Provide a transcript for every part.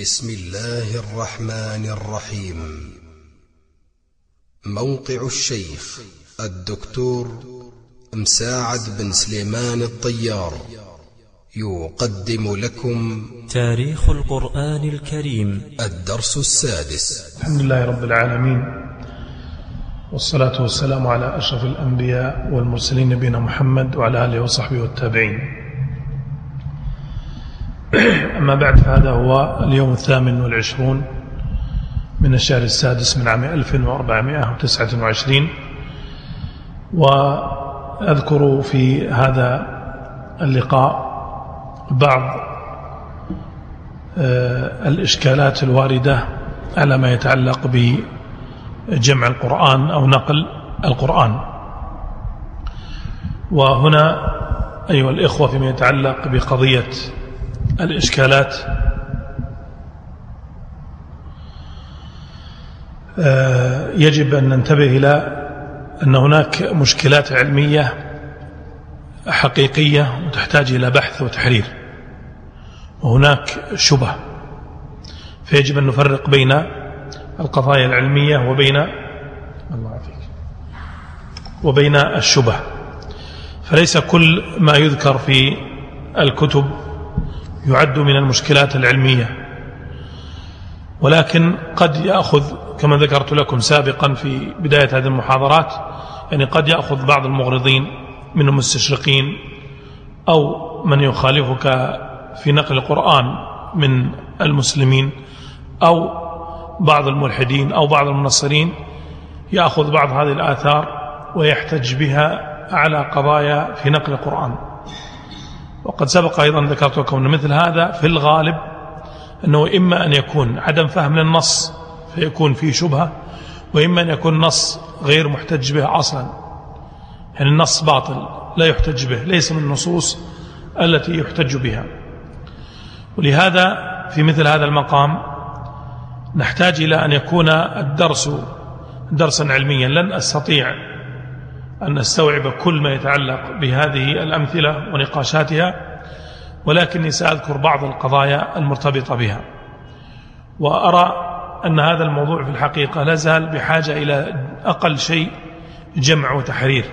بسم الله الرحمن الرحيم. موقع الشيخ الدكتور مساعد بن سليمان الطيار. يقدم لكم تاريخ القرآن الكريم. الدرس السادس. الحمد لله رب العالمين والصلاة والسلام على أشرف الأنبياء والمرسلين نبينا محمد وعلى آله وصحبه والتابعين. أما بعد فهذا هو اليوم الثامن والعشرون من الشهر السادس من عام 1429 وأذكر في هذا اللقاء بعض آه، الإشكالات الواردة على ما يتعلق بجمع القرآن أو نقل القرآن. وهنا أيها الإخوة فيما يتعلق بقضية الإشكالات. آه، يجب أن ننتبه إلى أن هناك مشكلات علمية حقيقية وتحتاج إلى بحث وتحرير. وهناك شبه. فيجب أن نفرق بين القضايا العلمية وبين الله فيك وبين الشبه. فليس كل ما يذكر في الكتب يعد من المشكلات العلمية. ولكن قد يأخذ كما ذكرت لكم سابقا في بداية هذه المحاضرات يعني قد يأخذ بعض المغرضين من المستشرقين أو من يخالفك في نقل القرآن من المسلمين أو بعض الملحدين أو بعض المنصرين يأخذ بعض هذه الآثار ويحتج بها على قضايا في نقل القرآن. وقد سبق أيضا ذكرت لكم أن مثل هذا في الغالب أنه إما أن يكون عدم فهم للنص فيكون فيه شبهة وإما أن يكون نص غير محتج به أصلا. يعني النص باطل لا يحتج به ليس من النصوص التي يحتج بها. ولهذا في مثل هذا المقام نحتاج إلى أن يكون الدرس درسا علميا لن أستطيع أن نستوعب كل ما يتعلق بهذه الأمثلة ونقاشاتها ولكني سأذكر بعض القضايا المرتبطة بها. وأرى أن هذا الموضوع في الحقيقة لا زال بحاجة إلى أقل شيء جمع وتحرير.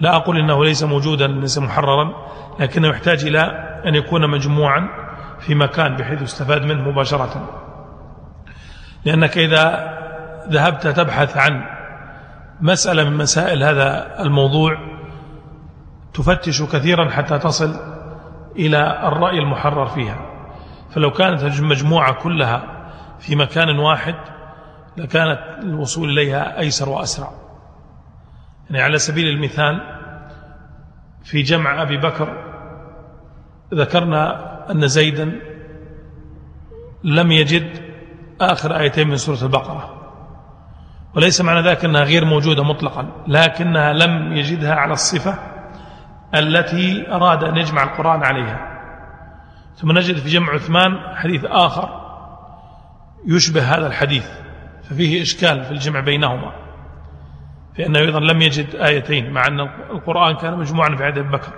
لا أقول إنه ليس موجودا ليس محررا لكنه يحتاج إلى أن يكون مجموعا في مكان بحيث يستفاد منه مباشرة. لأنك إذا ذهبت تبحث عن مسألة من مسائل هذا الموضوع تفتش كثيرا حتى تصل إلى الرأي المحرر فيها. فلو كانت المجموعة كلها في مكان واحد لكانت الوصول إليها أيسر وأسرع. يعني على سبيل المثال في جمع أبي بكر ذكرنا أن زيدا لم يجد آخر آيتين من سورة البقرة. وليس معنى ذلك أنها غير موجودة مطلقا لكنها لم يجدها على الصفة التي أراد أن يجمع القرآن عليها. ثم نجد في جمع عثمان حديث آخر يشبه هذا الحديث ففيه إشكال في الجمع بينهما فإنه أيضا لم يجد آيتين مع أن القرآن كان مجموعا في عهد أبي بكر.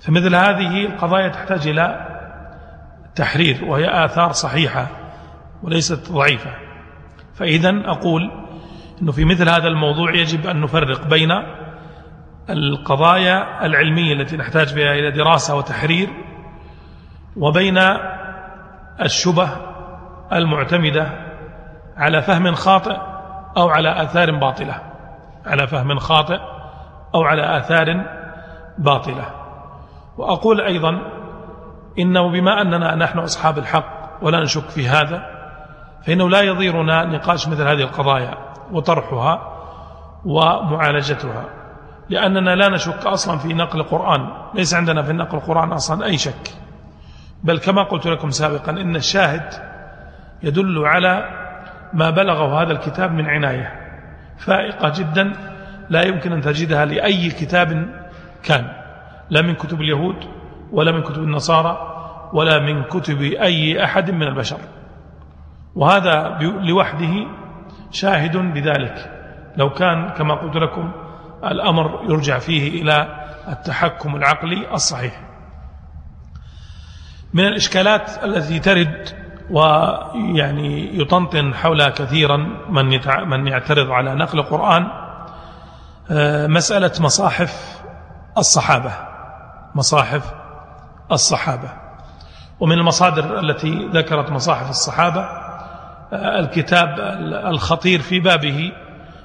فمثل هذه القضايا تحتاج إلى تحرير وهي آثار صحيحة وليست ضعيفة. فإذا أقول أنه في مثل هذا الموضوع يجب أن نفرق بين القضايا العلمية التي نحتاج بها إلى دراسة وتحرير وبين الشبه المعتمدة على فهم خاطئ أو على آثار باطلة على فهم خاطئ أو على آثار باطلة. وأقول أيضا إنه بما أننا نحن أصحاب الحق ولا نشك في هذا فإنه لا يضيرنا نقاش مثل هذه القضايا. وطرحها ومعالجتها. لأننا لا نشك أصلا في نقل القرآن. ليس عندنا في نقل القرآن أصلا أي شك. بل كما قلت لكم سابقا إن الشاهد يدل على ما بلغه هذا الكتاب من عناية فائقة جدا. لا يمكن أن تجدها لأي كتاب كان. لا من كتب اليهود ولا من كتب النصارى ولا من كتب أي أحد من البشر. وهذا لوحده شاهد بذلك. لو كان كما قلت لكم الأمر يرجع فيه إلى التحكم العقلي الصحيح. من الإشكالات التي ترد ويعني يطنطن حولها كثيرا من من يعترض على نقل القرآن آه، مسألة مصاحف الصحابة. مصاحف الصحابة. ومن المصادر التي ذكرت مصاحف الصحابة الكتاب الخطير في بابه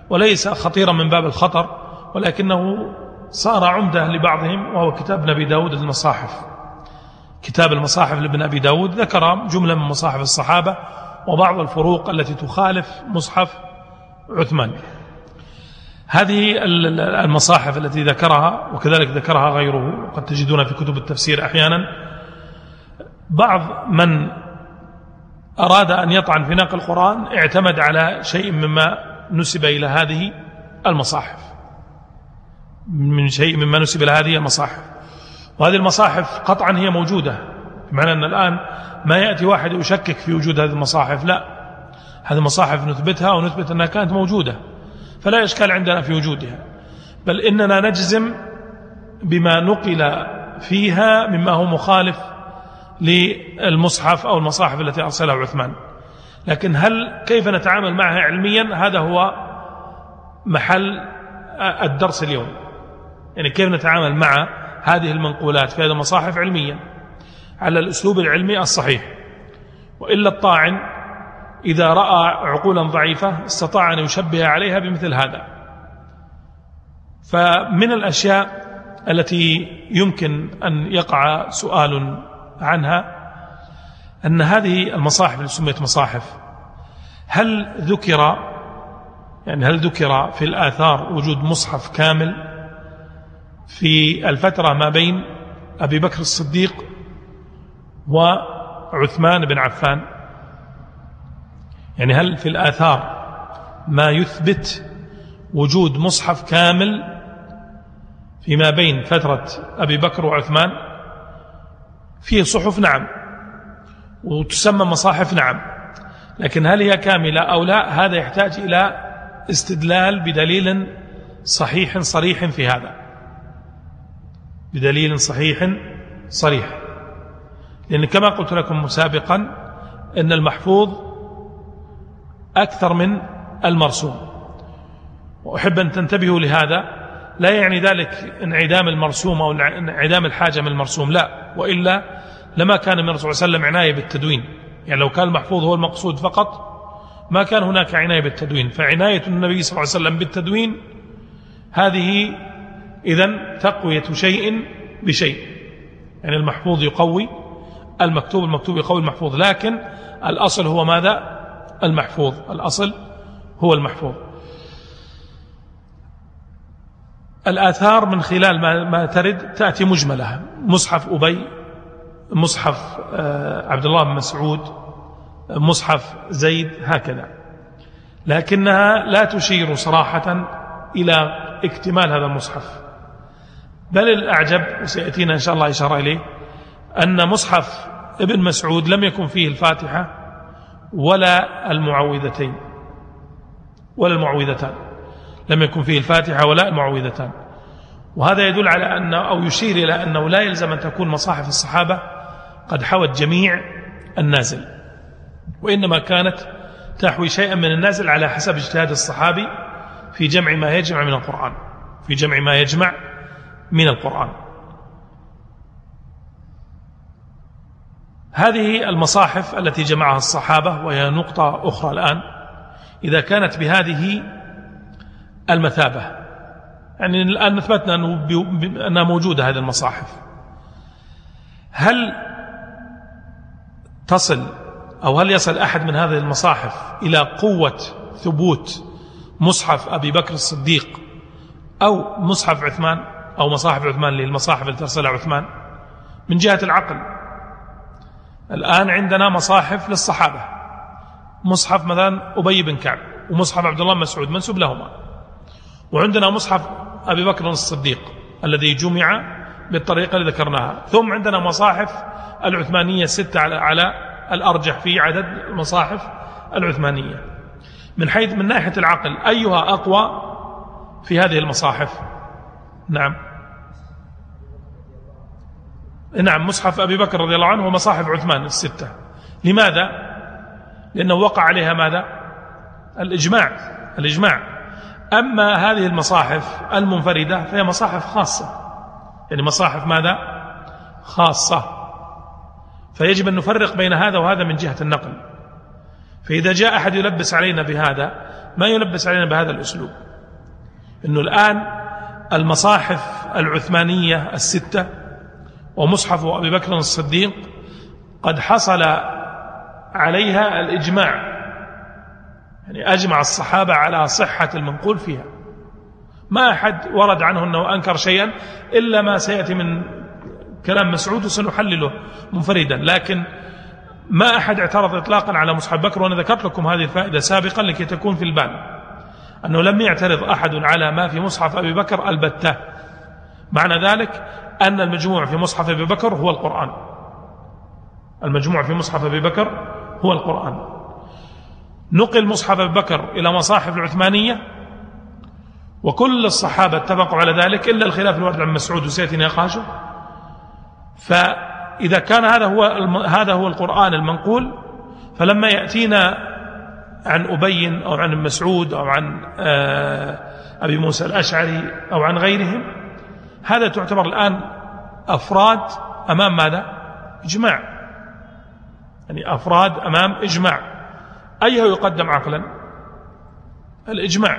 وليس خطيرا من باب الخطر ولكنه صار عمدة لبعضهم وهو كتاب نبي داود المصاحف. كتاب المصاحف لابن أبي داود ذكر جملة من مصاحف الصحابة وبعض الفروق التي تخالف مصحف عثمان. هذه المصاحف التي ذكرها وكذلك ذكرها غيره وقد تجدون في كتب التفسير أحيانا. بعض من أراد أن يطعن في نقل القرآن اعتمد على شيء مما نسب إلى هذه المصاحف. من شيء مما نسب إلى هذه المصاحف. وهذه المصاحف قطعا هي موجودة بمعنى أن الآن ما يأتي واحد يشكك في وجود هذه المصاحف لا. هذه المصاحف نثبتها ونثبت أنها كانت موجودة فلا إشكال عندنا في وجودها. بل إننا نجزم بما نقل فيها مما هو مخالف للمصحف أو المصاحف التي أرسلها عثمان. لكن هل كيف نتعامل معها علميا؟ هذا هو محل الدرس اليوم. يعني كيف نتعامل مع هذه المنقولات في هذه المصاحف علميا؟ على الأسلوب العلمي الصحيح. وإلا الطاعن إذا رأى عقولا ضعيفة استطاع أن يشبه عليها بمثل هذا. فمن الأشياء التي يمكن أن يقع سؤال عنها أن هذه المصاحف اللي سميت مصاحف هل ذكر يعني هل ذكر في الآثار وجود مصحف كامل في الفترة ما بين أبي بكر الصديق وعثمان بن عفان؟ يعني هل في الآثار ما يثبت وجود مصحف كامل فيما بين فترة أبي بكر وعثمان؟ فيه صحف نعم وتسمى مصاحف نعم لكن هل هي كاملة أو لا هذا يحتاج إلى استدلال بدليل صحيح صريح في هذا. بدليل صحيح صريح. لأن كما قلت لكم سابقا أن المحفوظ أكثر من المرسوم. وأحب أن تنتبهوا لهذا لا يعني ذلك انعدام المرسوم أو انعدام الحاجة من المرسوم لا. وإلا لما كان من الرسول صلى الله عليه وسلم عناية بالتدوين. يعني لو كان المحفوظ هو المقصود فقط ما كان هناك عناية بالتدوين. فعناية النبي صلى الله عليه وسلم بالتدوين هذه إذن تقوية شيء بشيء. يعني المحفوظ يقوي المكتوب المكتوب يقوي المحفوظ. لكن الأصل هو ماذا؟ المحفوظ. الأصل هو المحفوظ. الآثار من خلال ما, ما ترد تأتي مجملة مصحف أبي مصحف آه، عبد الله بن مسعود مصحف زيد هكذا. لكنها لا تشير صراحة إلى اكتمال هذا المصحف. بل الأعجب وسيأتينا إن شاء الله إشارة إليه أن مصحف ابن مسعود لم يكن فيه الفاتحة ولا المعوذتين ولا المعوذتان. لم يكن فيه الفاتحة ولا المعوذتان وهذا يدل على أنه أو يشير إلى أنه لا يلزم أن تكون مصاحف الصحابة قد حوت جميع النازل. وإنما كانت تحوي شيئا من النازل على حسب اجتهاد الصحابي في جمع ما يجمع من القرآن. في جمع ما يجمع من القرآن. هذه المصاحف التي جمعها الصحابة وهي نقطة أخرى الآن إذا كانت بهذه المثابة. يعني الآن أثبتنا أنها موجودة هذه المصاحف. هل تصل أو هل يصل أحد من هذه المصاحف إلى قوة ثبوت مصحف أبي بكر الصديق أو مصحف عثمان أو مصاحف عثمان للمصاحف التي أرسلها عثمان؟ من جهة العقل. الآن عندنا مصاحف للصحابة. مصحف مثلا أبي بن كعب ومصحف عبد الله مسعود منسوب لهما. وعندنا مصحف أبي بكر الصديق الذي جمع بالطريقة اللي ذكرناها. ثم عندنا مصاحف العثمانية ستة على, على الأرجح في عدد المصاحف العثمانية. من حيث من ناحية العقل أيها أقوى في هذه المصاحف؟ نعم. نعم مصحف أبي بكر رضي الله عنه ومصاحف عثمان الستة. لماذا؟ لأنه وقع عليها ماذا؟ الإجماع. الإجماع. أما هذه المصاحف المنفردة فهي مصاحف خاصة. يعني مصاحف ماذا؟ خاصة. فيجب أن نفرق بين هذا وهذا من جهة النقل. فإذا جاء أحد يلبس علينا بهذا ما يلبس علينا بهذا الأسلوب؟ أنه الآن المصاحف العثمانية الستة ومصحف أبي بكر الصديق قد حصل عليها الإجماع. يعني أجمع الصحابة على صحة المنقول فيها. ما أحد ورد عنه أنه أنكر شيئا إلا ما سيأتي من كلام مسعود وسنحلله منفردا. لكن ما أحد اعترض إطلاقا على مصحف بكر وأنا ذكرت لكم هذه الفائدة سابقا لكي تكون في البال. أنه لم يعترض أحد على ما في مصحف أبي بكر البتة. معنى ذلك أن المجموع في مصحف أبي بكر هو القرآن. المجموع في مصحف أبي بكر هو القرآن. نقل مصحف أبي بكر إلى مصاحف العثمانية وكل الصحابة اتفقوا على ذلك إلا الخلاف الوارد عن مسعود وسيأتي نقاشه فإذا كان هذا هو هذا هو القرآن المنقول فلما يأتينا عن أبي أو عن مسعود أو عن آه، أبي موسى الأشعري أو عن غيرهم هذا تعتبر الآن أفراد أمام ماذا؟ إجماع. يعني أفراد أمام إجماع. أيه يقدم عقلا؟ الإجماع.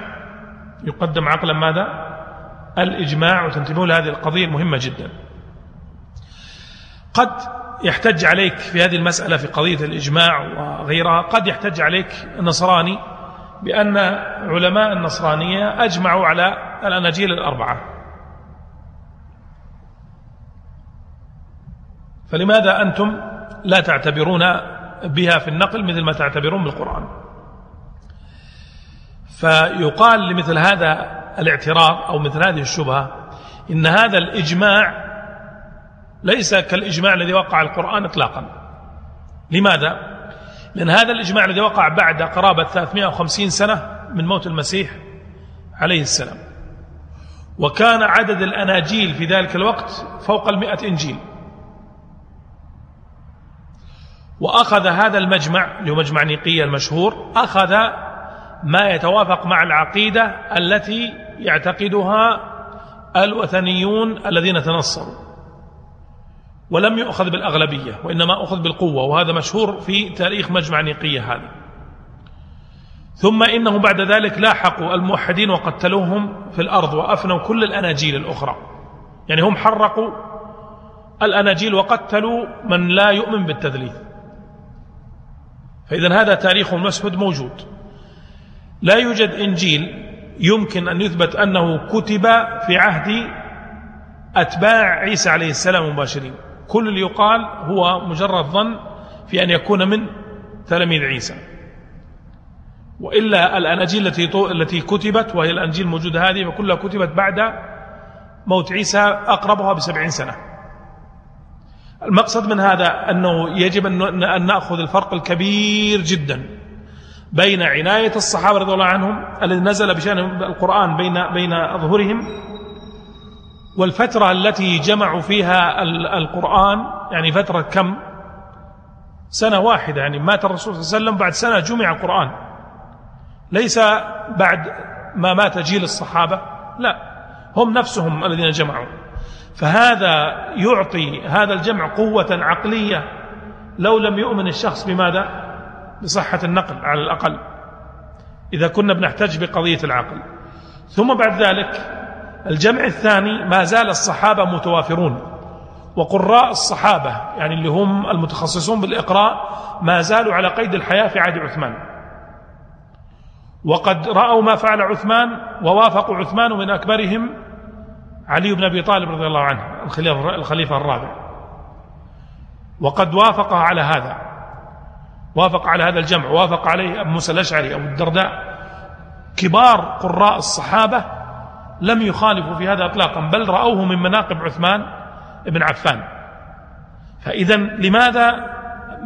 يقدم عقلا ماذا؟ الإجماع وتنتبهوا لهذه القضية المهمة جدا. قد يحتج عليك في هذه المسألة في قضية الإجماع وغيرها قد يحتج عليك النصراني بأن علماء النصرانية أجمعوا على الأناجيل الأربعة. فلماذا أنتم لا تعتبرون بها في النقل مثل ما تعتبرون بالقرآن. فيقال لمثل هذا الاعتراض أو مثل هذه الشبهة إن هذا الإجماع ليس كالإجماع الذي وقع القرآن إطلاقا. لماذا؟ لأن هذا الإجماع الذي وقع بعد قرابة 350 سنة من موت المسيح عليه السلام. وكان عدد الأناجيل في ذلك الوقت فوق المئة إنجيل. وأخذ هذا المجمع اللي هو مجمع نيقية المشهور أخذ ما يتوافق مع العقيدة التي يعتقدها الوثنيون الذين تنصروا. ولم يؤخذ بالأغلبية وإنما أخذ بالقوة وهذا مشهور في تاريخ مجمع نيقية هذا. ثم إنهم بعد ذلك لاحقوا الموحدين وقتلوهم في الأرض وأفنوا كل الأناجيل الأخرى. يعني هم حرقوا الأناجيل وقتلوا من لا يؤمن بالتثليث فإذا هذا تاريخ مسهد موجود. لا يوجد إنجيل يمكن أن يثبت أنه كتب في عهد أتباع عيسى عليه السلام مباشرين. كل اللي يقال هو مجرد ظن في أن يكون من تلاميذ عيسى. وإلا الأناجيل التي التي كتبت وهي الأنجيل الموجودة هذه فكلها كتبت بعد موت عيسى أقربها بسبعين سنة. المقصد من هذا أنه يجب أن نأخذ الفرق الكبير جدا بين عناية الصحابة رضي الله عنهم الذي نزل بشأن القرآن بين بين أظهرهم والفترة التي جمعوا فيها القرآن يعني فترة كم؟ سنة واحدة يعني مات الرسول صلى الله عليه وسلم بعد سنة جمع القرآن. ليس بعد ما مات جيل الصحابة لا هم نفسهم الذين جمعوا. فهذا يعطي هذا الجمع قوة عقلية لو لم يؤمن الشخص بماذا؟ بصحة النقل على الأقل. إذا كنا بنحتج بقضية العقل. ثم بعد ذلك الجمع الثاني ما زال الصحابة متوافرون. وقراء الصحابة يعني اللي هم المتخصصون بالإقراء ما زالوا على قيد الحياة في عهد عثمان. وقد رأوا ما فعل عثمان ووافقوا عثمان من أكبرهم علي بن أبي طالب رضي الله عنه الخليفة الرابع. وقد وافق على هذا. وافق على هذا الجمع. وافق عليه أبو موسى الأشعري أبو الدرداء. كبار قراء الصحابة لم يخالفوا في هذا اطلاقا بل رأوه من مناقب عثمان بن عفان. فاذا لماذا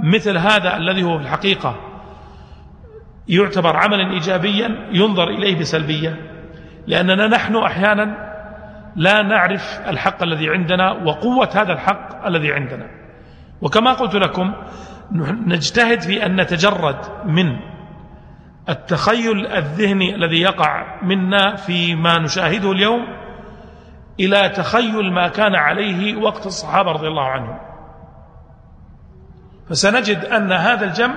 مثل هذا الذي هو في الحقيقة يعتبر عملا ايجابيا ينظر إليه بسلبية؟ لأننا نحن أحيانا لا نعرف الحق الذي عندنا وقوة هذا الحق الذي عندنا. وكما قلت لكم نجتهد في أن نتجرد من التخيل الذهني الذي يقع منا فيما نشاهده اليوم إلى تخيل ما كان عليه وقت الصحابة رضي الله عنهم. فسنجد أن هذا الجمع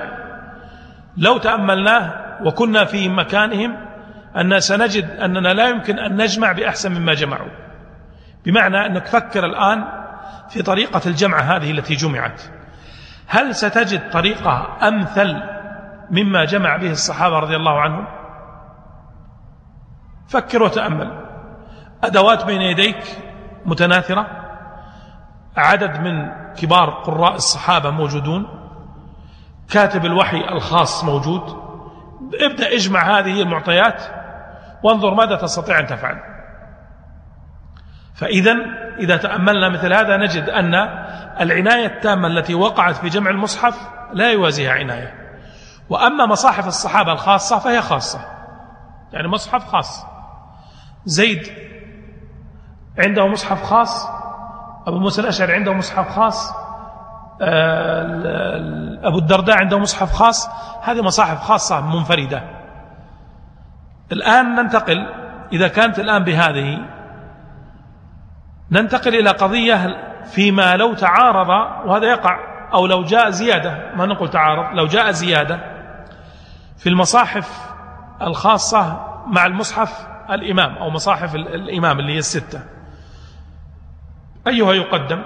لو تأملناه وكنا في مكانهم أن سنجد أننا لا يمكن أن نجمع بأحسن مما جمعوا. بمعنى أنك فكر الآن في طريقة الجمع هذه التي جمعت. هل ستجد طريقة أمثل مما جمع به الصحابة رضي الله عنهم؟ فكر وتأمل. أدوات بين يديك متناثرة؟ عدد من كبار قراء الصحابة موجودون؟ كاتب الوحي الخاص موجود؟ ابدأ اجمع هذه المعطيات وانظر ماذا تستطيع أن تفعل. فإذا إذا تأملنا مثل هذا نجد أن العناية التامة التي وقعت في جمع المصحف لا يوازيها عناية. وأما مصاحف الصحابة الخاصة فهي خاصة. يعني مصحف خاص. زيد عنده مصحف خاص أبو موسى الأشعري عنده مصحف خاص آه، أبو الدرداء عنده مصحف خاص. هذه مصاحف خاصة منفردة. الآن ننتقل إذا كانت الآن بهذه ننتقل إلى قضية فيما لو تعارض وهذا يقع أو لو جاء زيادة. ما نقول تعارض لو جاء زيادة في المصاحف الخاصة مع المصحف الإمام أو مصاحف الإمام اللي هي الستة. أيها يقدم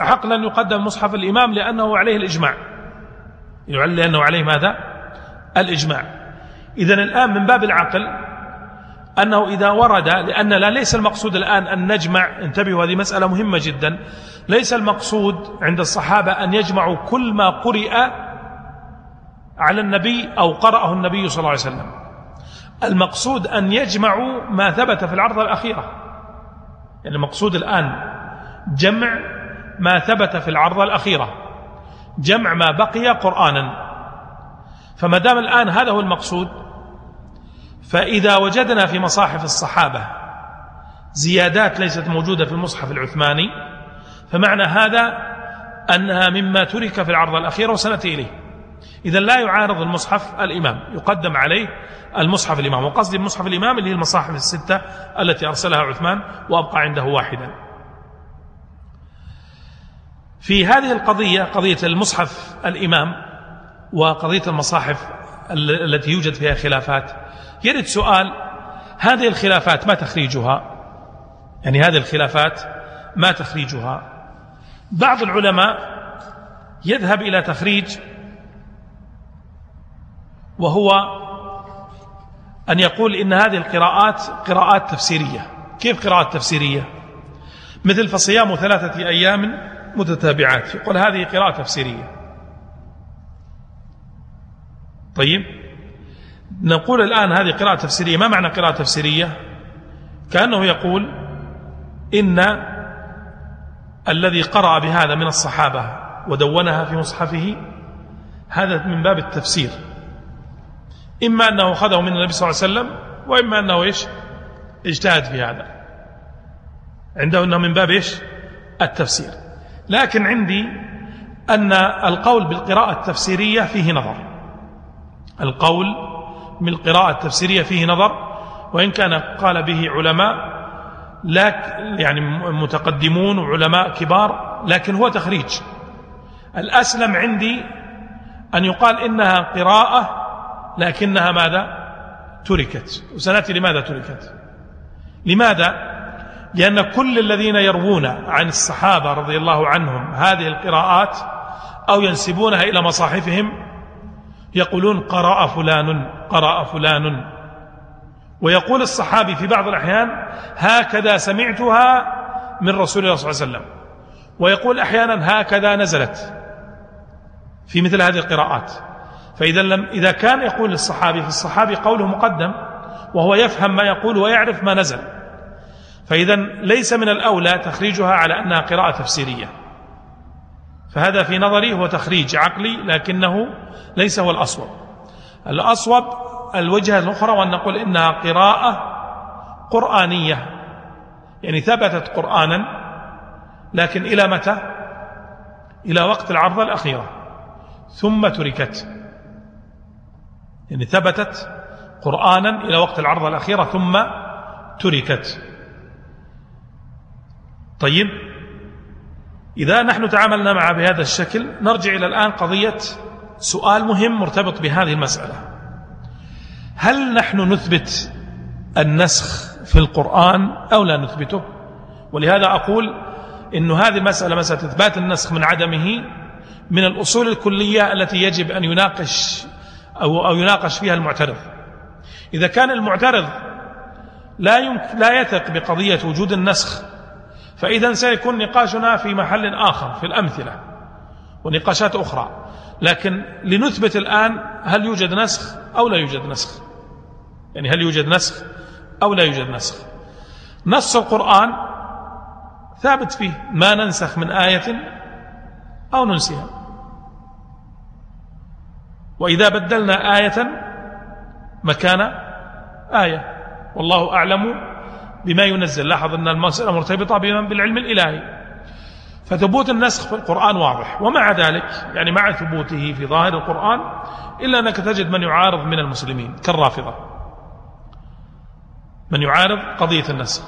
عقلا يقدم مصحف الإمام لأنه عليه الإجماع. لأنه عليه ماذا؟ الإجماع. إذن الآن من باب العقل أنه إذا ورد لأن لا ليس المقصود الآن أن نجمع انتبهوا هذه مسألة مهمة جدا. ليس المقصود عند الصحابة أن يجمعوا كل ما قرئ على النبي أو قرأه النبي صلى الله عليه وسلم. المقصود أن يجمعوا ما ثبت في العرض الأخيرة. يعني المقصود الآن جمع ما ثبت في العرضة الأخيرة. جمع ما بقي قرآنا. فما دام الآن هذا هو المقصود فإذا وجدنا في مصاحف الصحابة زيادات ليست موجودة في المصحف العثماني فمعنى هذا أنها مما ترك في العرض الأخيرة وسنأتي إليه. إذا لا يعارض المصحف الإمام يقدم عليه المصحف الإمام وقصدي المصحف الإمام اللي هي المصاحف الستة التي أرسلها عثمان وأبقى عنده واحدا. في هذه القضية قضية المصحف الإمام وقضية المصاحف التي يوجد فيها خلافات يرد سؤال هذه الخلافات ما تخريجها؟ يعني هذه الخلافات ما تخريجها؟ بعض العلماء يذهب إلى تخريج وهو أن يقول إن هذه القراءات قراءات تفسيرية. كيف قراءات تفسيرية؟ مثل فصيام ثلاثة أيام متتابعات. يقول هذه قراءة تفسيرية. طيب؟ نقول الآن هذه قراءة تفسيرية ما معنى قراءة تفسيرية؟ كأنه يقول إن الذي قرأ بهذا من الصحابة ودونها في مصحفه هذا من باب التفسير. إما أنه أخذه من النبي صلى الله عليه وسلم وإما أنه إيش؟ اجتهد في هذا. عنده أنه من باب إيش؟ التفسير. لكن عندي أن القول بالقراءة التفسيرية فيه نظر. القول بالقراءة التفسيرية فيه نظر وإن كان قال به علماء لك يعني متقدمون وعلماء كبار لكن هو تخريج. الأسلم عندي أن يقال إنها قراءة لكنها ماذا؟ تركت. وسنأتي لماذا تركت. لماذا؟ لأن كل الذين يروون عن الصحابة رضي الله عنهم هذه القراءات أو ينسبونها إلى مصاحفهم يقولون قرأ فلان قرأ فلان. ويقول الصحابي في بعض الأحيان هكذا سمعتها من رسول الله صلى الله عليه وسلم. ويقول أحيانا هكذا نزلت في مثل هذه القراءات. فإذا لم إذا كان يقول الصحابي في الصحابي قوله مقدم وهو يفهم ما يقول ويعرف ما نزل. فإذا ليس من الأولى تخريجها على أنها قراءة تفسيرية. فهذا في نظري هو تخريج عقلي لكنه ليس هو الأصوب. الأصوب الوجهة الأخرى وأن نقول إنها قراءة قرآنية. يعني ثبتت قرآنا لكن إلى متى؟ إلى وقت العرضة الأخيرة ثم تركت. يعني ثبتت قرآنا إلى وقت العرضة الأخيرة ثم تركت. طيب إذا نحن تعاملنا معها بهذا الشكل نرجع إلى الآن قضية سؤال مهم مرتبط بهذه المسألة. هل نحن نثبت النسخ في القرآن أو لا نثبته؟ ولهذا أقول إن هذه المسألة مسألة إثبات النسخ من عدمه من الأصول الكلية التي يجب أن يناقش أو, أو يناقش فيها المعترض. إذا كان المعترض لا, لا يثق بقضية وجود النسخ فإذا سيكون نقاشنا في محل آخر في الأمثلة ونقاشات أخرى. لكن لنثبت الآن هل يوجد نسخ أو لا يوجد نسخ؟ يعني هل يوجد نسخ أو لا يوجد نسخ؟ نص القرآن ثابت فيه ما ننسخ من آية أو ننسيها. وإذا بدلنا آية مكان آية. والله أعلم بما ينزل. لاحظ أن المسألة مرتبطة بالعلم الإلهي. فثبوت النسخ في القرآن واضح. ومع ذلك يعني مع ثبوته في ظاهر القرآن إلا أنك تجد من يعارض من المسلمين. كالرافضة. من يعارض قضية النسخ.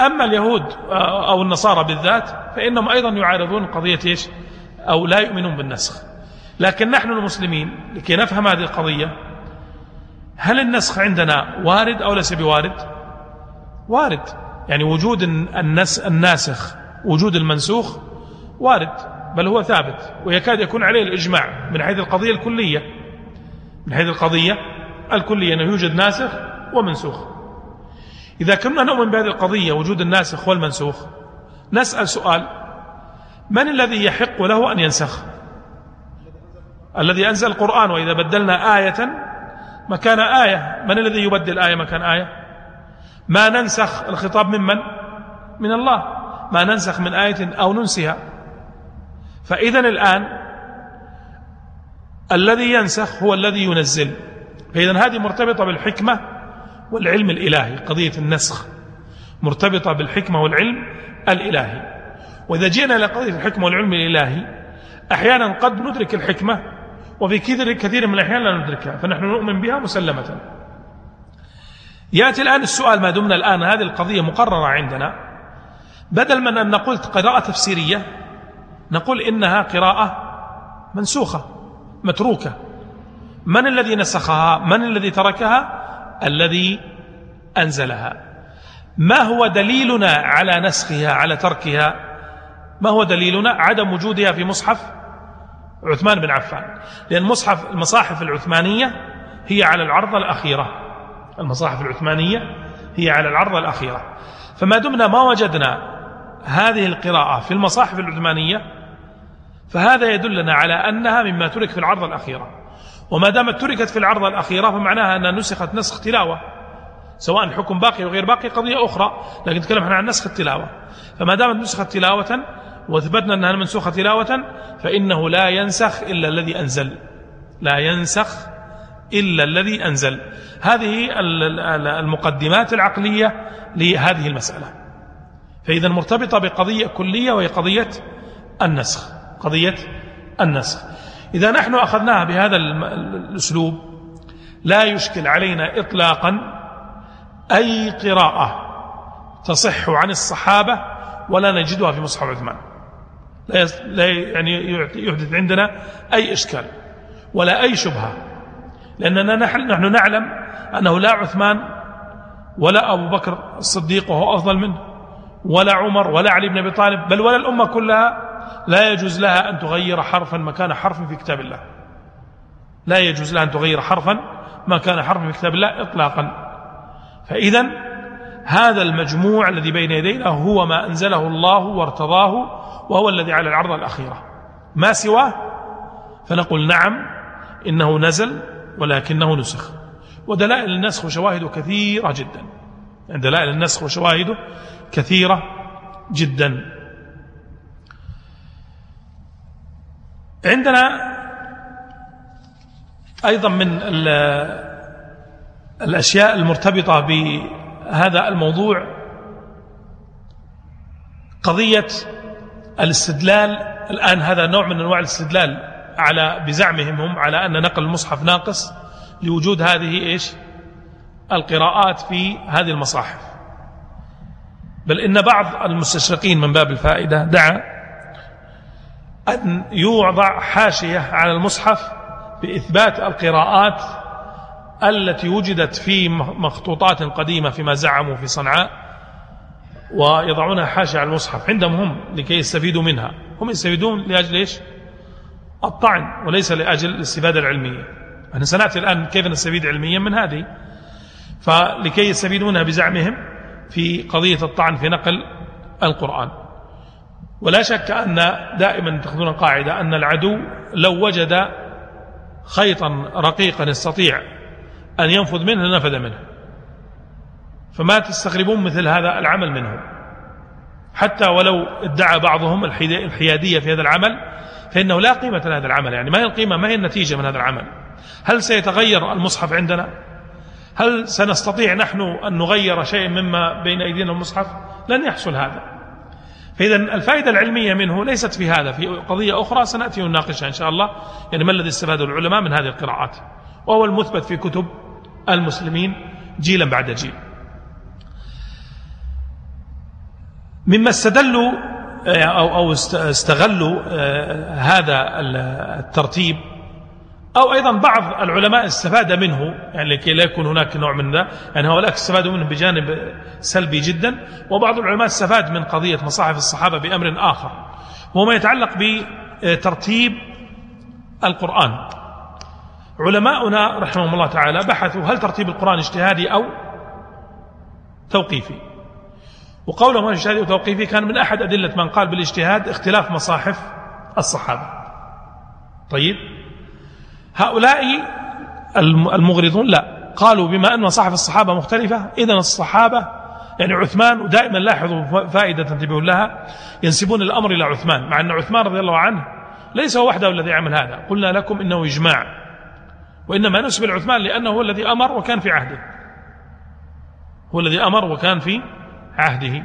أما اليهود أو النصارى بالذات فإنهم أيضا يعارضون قضية إيش؟ أو لا يؤمنون بالنسخ. لكن نحن المسلمين لكي نفهم هذه القضية هل النسخ عندنا وارد أو ليس بوارد؟ وارد. يعني وجود النس الناسخ وجود المنسوخ وارد بل هو ثابت ويكاد يكون عليه الإجماع من حيث القضية الكلية. من حيث القضية الكلية أنه يوجد ناسخ ومنسوخ. إذا كنا نؤمن بهذه القضية وجود الناسخ والمنسوخ نسأل سؤال من الذي يحق له أن ينسخ؟ الذي أنزل القرآن وإذا بدلنا آية مكان آية من الذي يبدل آية مكان آية؟ ما ننسخ الخطاب ممن من؟ الله. ما ننسخ من آية أو ننسها. فإذا الآن الذي ينسخ هو الذي ينزل. فإذا هذه مرتبطة بالحكمة والعلم الإلهي قضية النسخ. مرتبطة بالحكمة والعلم الإلهي. وإذا جئنا إلى قضية الحكمة والعلم الإلهي أحيانا قد ندرك الحكمة وفي كثير من الأحيان لا ندركها فنحن نؤمن بها مسلمة. يأتي الآن السؤال ما دمنا الآن هذه القضية مقررة عندنا. بدل من أن نقول قراءة تفسيرية نقول إنها قراءة منسوخة متروكة. من الذي نسخها؟ من الذي تركها؟ الذي أنزلها. ما هو دليلنا على نسخها على تركها؟ ما هو دليلنا؟ عدم وجودها في مصحف عثمان بن عفان. لأن مصحف المصاحف العثمانية هي على العرضة الأخيرة. المصاحف العثمانية هي على العرضة الأخيرة. فما دمنا ما وجدنا هذه القراءة في المصاحف العثمانية فهذا يدلنا على أنها مما ترك في العرضة الأخيرة. وما دامت تركت في العرضة الأخيرة فمعناها أنها نسخت نسخ تلاوة سواء الحكم باقي وغير باقي قضية أخرى لكن نتكلم عن نسخ التلاوة. فما دامت نسخت تلاوة وثبتنا أنها منسوخة تلاوة فإنه لا ينسخ إلا الذي أنزل لا ينسخ إلا الذي أنزل. هذه المقدمات العقلية لهذه المسألة. فإذا مرتبطة بقضية كلية وهي قضية النسخ. قضية النسخ. إذا نحن أخذناها بهذا الأسلوب لا يشكل علينا إطلاقا أي قراءة تصح عن الصحابة ولا نجدها في مصحف عثمان. لا يعني يحدث عندنا أي إشكال ولا أي شبهة. لأننا نحن نعلم أنه لا عثمان ولا أبو بكر الصديق وهو أفضل منه ولا عمر ولا علي بن أبي طالب بل ولا الأمة كلها لا يجوز لها أن تغير حرفا مكان حرف في كتاب الله. لا يجوز لها أن تغير حرفا ما كان حرفا في كتاب الله إطلاقا. فإذا هذا المجموع الذي بين يدينا هو ما أنزله الله وارتضاه وهو الذي على العرض الأخيرة. ما سواه؟ فنقول نعم إنه نزل ولكنه نسخ. ودلائل النسخ وشواهده كثيرة جدا. يعني دلائل النسخ وشواهده كثيرة جدا. عندنا أيضا من الأشياء المرتبطة بهذا الموضوع قضية الاستدلال. الآن هذا نوع من أنواع الاستدلال. على بزعمهم هم على أن نقل المصحف ناقص لوجود هذه إيش؟ القراءات في هذه المصاحف. بل إن بعض المستشرقين من باب الفائدة دعا أن يوضع حاشية على المصحف بإثبات القراءات التي وجدت في مخطوطات قديمة فيما زعموا في صنعاء ويضعونها حاشية على المصحف. عندهم هم لكي يستفيدوا منها. هم يستفيدون لأجل إيش؟ الطعن وليس لأجل الاستفادة العلمية. أنا سنأتي الآن كيف نستفيد علميا من هذه. فلكي يستفيدوا منها بزعمهم في قضية الطعن في نقل القرآن. ولا شك أن دائما تأخذون قاعدة أن العدو لو وجد خيطا رقيقا يستطيع أن ينفذ منه لنفذ منه. فما تستغربون مثل هذا العمل منهم. حتى ولو ادعى بعضهم الحيادية في هذا العمل فإنه لا قيمة لهذا العمل. يعني ما هي القيمة ما هي النتيجة من هذا العمل؟ هل سيتغير المصحف عندنا؟ هل سنستطيع نحن أن نغير شيء مما بين أيدينا المصحف؟ لن يحصل هذا. فإذا الفائدة العلمية منه ليست في هذا في قضية أخرى سنأتي ونناقشها إن شاء الله. يعني ما الذي استفاده العلماء من هذه القراءات؟ وهو المثبت في كتب المسلمين جيلا بعد جيل. مما استدلوا أو أو استغلوا آه، هذا الترتيب. أو أيضا بعض العلماء استفاد منه يعني لكي لا يكون هناك نوع من ذا يعني هؤلاء استفادوا منه بجانب سلبي جدا وبعض العلماء استفاد من قضية مصاحف الصحابة بأمر آخر وهو ما يتعلق بترتيب القرآن. علماؤنا رحمهم الله تعالى بحثوا هل ترتيب القرآن اجتهادي أو توقيفي. وقولهم اجتهادي وتوقيفي كان من أحد أدلة من قال بالاجتهاد اختلاف مصاحف الصحابة. طيب؟ هؤلاء المغرضون لا. قالوا بما أن مصاحف الصحابة مختلفة إذا الصحابة يعني عثمان ودائما لاحظوا فائدة تنتبهون لها ينسبون الأمر إلى عثمان مع أن عثمان رضي الله عنه ليس هو وحده الذي عمل هذا. قلنا لكم إنه إجماع. وإنما نسب لعثمان لأنه هو الذي أمر وكان في عهده. هو الذي أمر وكان في عهده.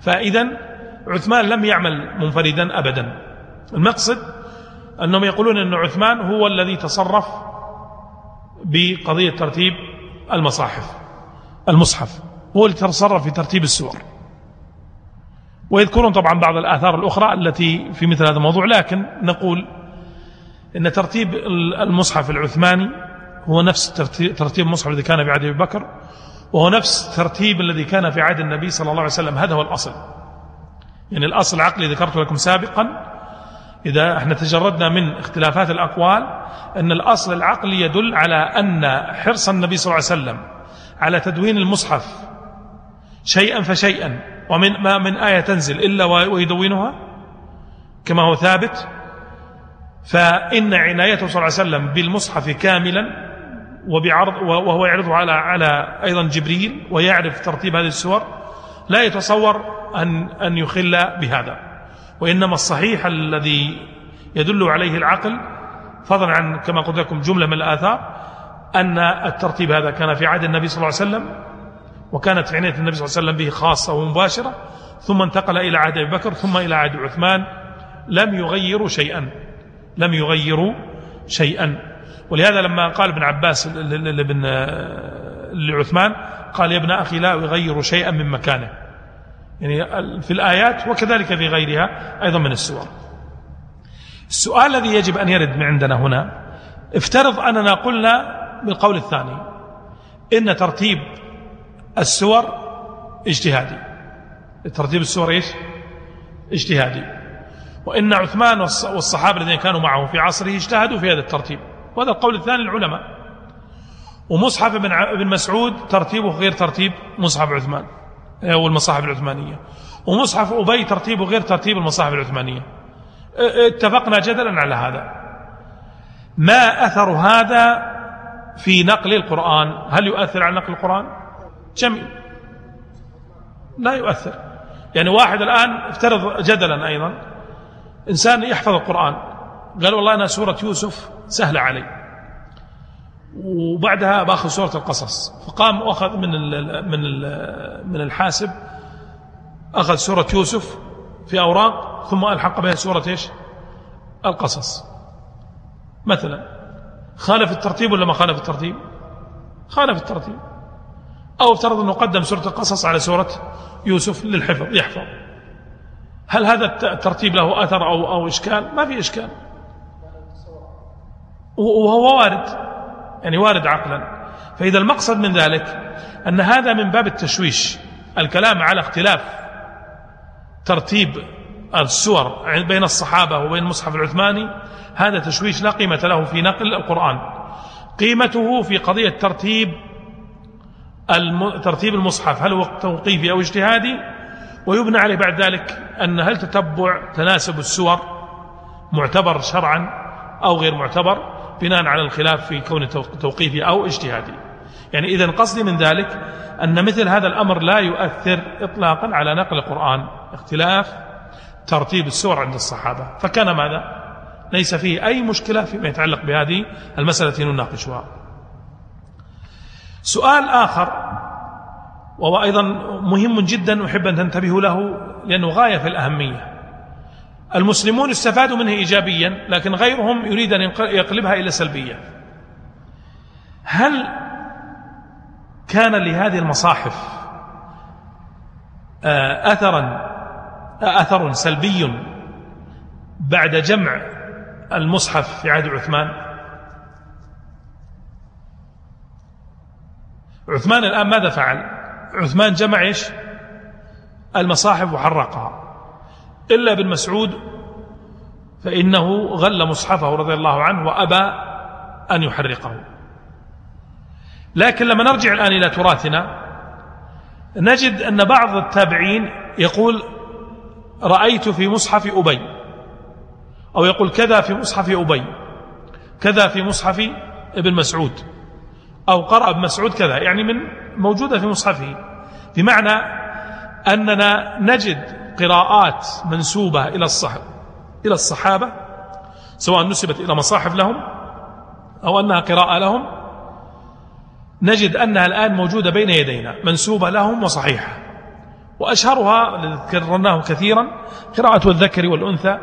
فإذا عثمان لم يعمل منفردا أبدا. المقصد أنهم يقولون أن عثمان هو الذي تصرف بقضية ترتيب المصاحف المصحف. هو الذي تصرف في ترتيب السور. ويذكرون طبعا بعض الآثار الأخرى التي في مثل هذا الموضوع لكن نقول أن ترتيب المصحف العثماني هو نفس ترتيب المصحف الذي كان في عهد أبي بكر وهو نفس ترتيب الذي كان في عهد النبي صلى الله عليه وسلم. هذا هو الأصل. يعني الأصل العقلي ذكرت لكم سابقا. إذا إحنا تجردنا من اختلافات الأقوال أن الأصل العقلي يدل على أن حرص النبي صلى الله عليه وسلم على تدوين المصحف شيئا فشيئا ومن ما من آية تنزل إلا ويدونها كما هو ثابت. فإن عنايته صلى الله عليه وسلم بالمصحف كاملا وبعرض وهو يعرضه على على أيضا جبريل ويعرف ترتيب هذه السور لا يتصور أن أن يخل بهذا. وإنما الصحيح الذي يدل عليه العقل فضلا عن كما قلت لكم جملة من الآثار أن الترتيب هذا كان في عهد النبي صلى الله عليه وسلم وكانت عناية النبي صلى الله عليه وسلم به خاصة ومباشرة ثم انتقل إلى عهد أبي بكر ثم إلى عهد عثمان لم يغيروا شيئا. لم يغيروا شيئا. ولهذا لما قال ابن عباس لابن لعثمان قال يا ابن أخي لا يغير شيئا من مكانه يعني في الآيات وكذلك في غيرها أيضا من السور السؤال الذي يجب أن يرد من عندنا هنا افترض أننا قلنا بالقول الثاني إن ترتيب السور اجتهادي. ترتيب السور إيش؟ اجتهادي. وإن عثمان والصحابة الذين كانوا معه في عصره اجتهدوا في هذا الترتيب. وهذا القول الثاني للعلماء. ومصحف ابن مسعود ترتيبه غير ترتيب مصحف عثمان والمصاحف العثمانية. ومصحف أبي ترتيبه غير ترتيب المصاحف العثمانية. اتفقنا جدلا على هذا. ما أثر هذا في نقل القرآن؟ هل يؤثر على نقل القرآن؟ جميل. لا يؤثر. يعني واحد الآن افترض جدلا أيضا. إنسان يحفظ القرآن. قال والله أنا سورة يوسف سهلة علي. وبعدها بأخذ سورة القصص. فقام وأخذ من ال من ال من الحاسب أخذ سورة يوسف في أوراق ثم ألحق بها سورة إيش؟ القصص. مثلا خالف الترتيب ولا ما خالف الترتيب؟ خالف الترتيب. أو افترض أنه قدم سورة القصص على سورة يوسف للحفظ يحفظ. هل هذا الترتيب له أثر أو, أو إشكال؟ ما في إشكال. وهو وارد يعني وارد عقلا. فإذا المقصد من ذلك أن هذا من باب التشويش الكلام على اختلاف ترتيب السور بين الصحابة وبين المصحف العثماني هذا تشويش لا قيمة له في نقل القرآن. قيمته في قضية ترتيب ترتيب المصحف هل هو توقيفي أو اجتهادي؟ ويبنى عليه بعد ذلك أن هل تتبع تناسب السور معتبر شرعا أو غير معتبر؟ بناء على الخلاف في كون توقيفي أو اجتهادي. يعني إذا قصدي من ذلك أن مثل هذا الأمر لا يؤثر إطلاقا على نقل القرآن اختلاف ترتيب السور عند الصحابة. فكان ماذا؟ ليس فيه أي مشكلة فيما يتعلق بهذه المسألة نناقشها. سؤال آخر وهو أيضا مهم جدا أحب أن تنتبهوا له لأنه غاية في الأهمية. المسلمون استفادوا منه إيجابيا لكن غيرهم يريد أن يقلبها إلى سلبية. هل كان لهذه المصاحف آه، أثرا آه، أثر سلبي بعد جمع المصحف في عهد عثمان؟ عثمان الآن ماذا فعل؟ عثمان جمع إيش؟ المصاحف وحرقها. إلا ابن مسعود فإنه غل مصحفه رضي الله عنه وأبى أن يحرقه. لكن لما نرجع الآن إلى تراثنا نجد أن بعض التابعين يقول رأيت في مصحف أبي أو يقول كذا في مصحف أبي كذا في مصحف ابن مسعود أو قرأ ابن مسعود كذا يعني من موجودة في مصحفه. بمعنى أننا نجد قراءات منسوبة إلى الصحب إلى الصحابة سواء نسبت إلى مصاحف لهم أو أنها قراءة لهم نجد أنها الآن موجودة بين يدينا منسوبة لهم وصحيحة. وأشهرها الذي ذكرناه كثيرا قراءة الذكر والأنثى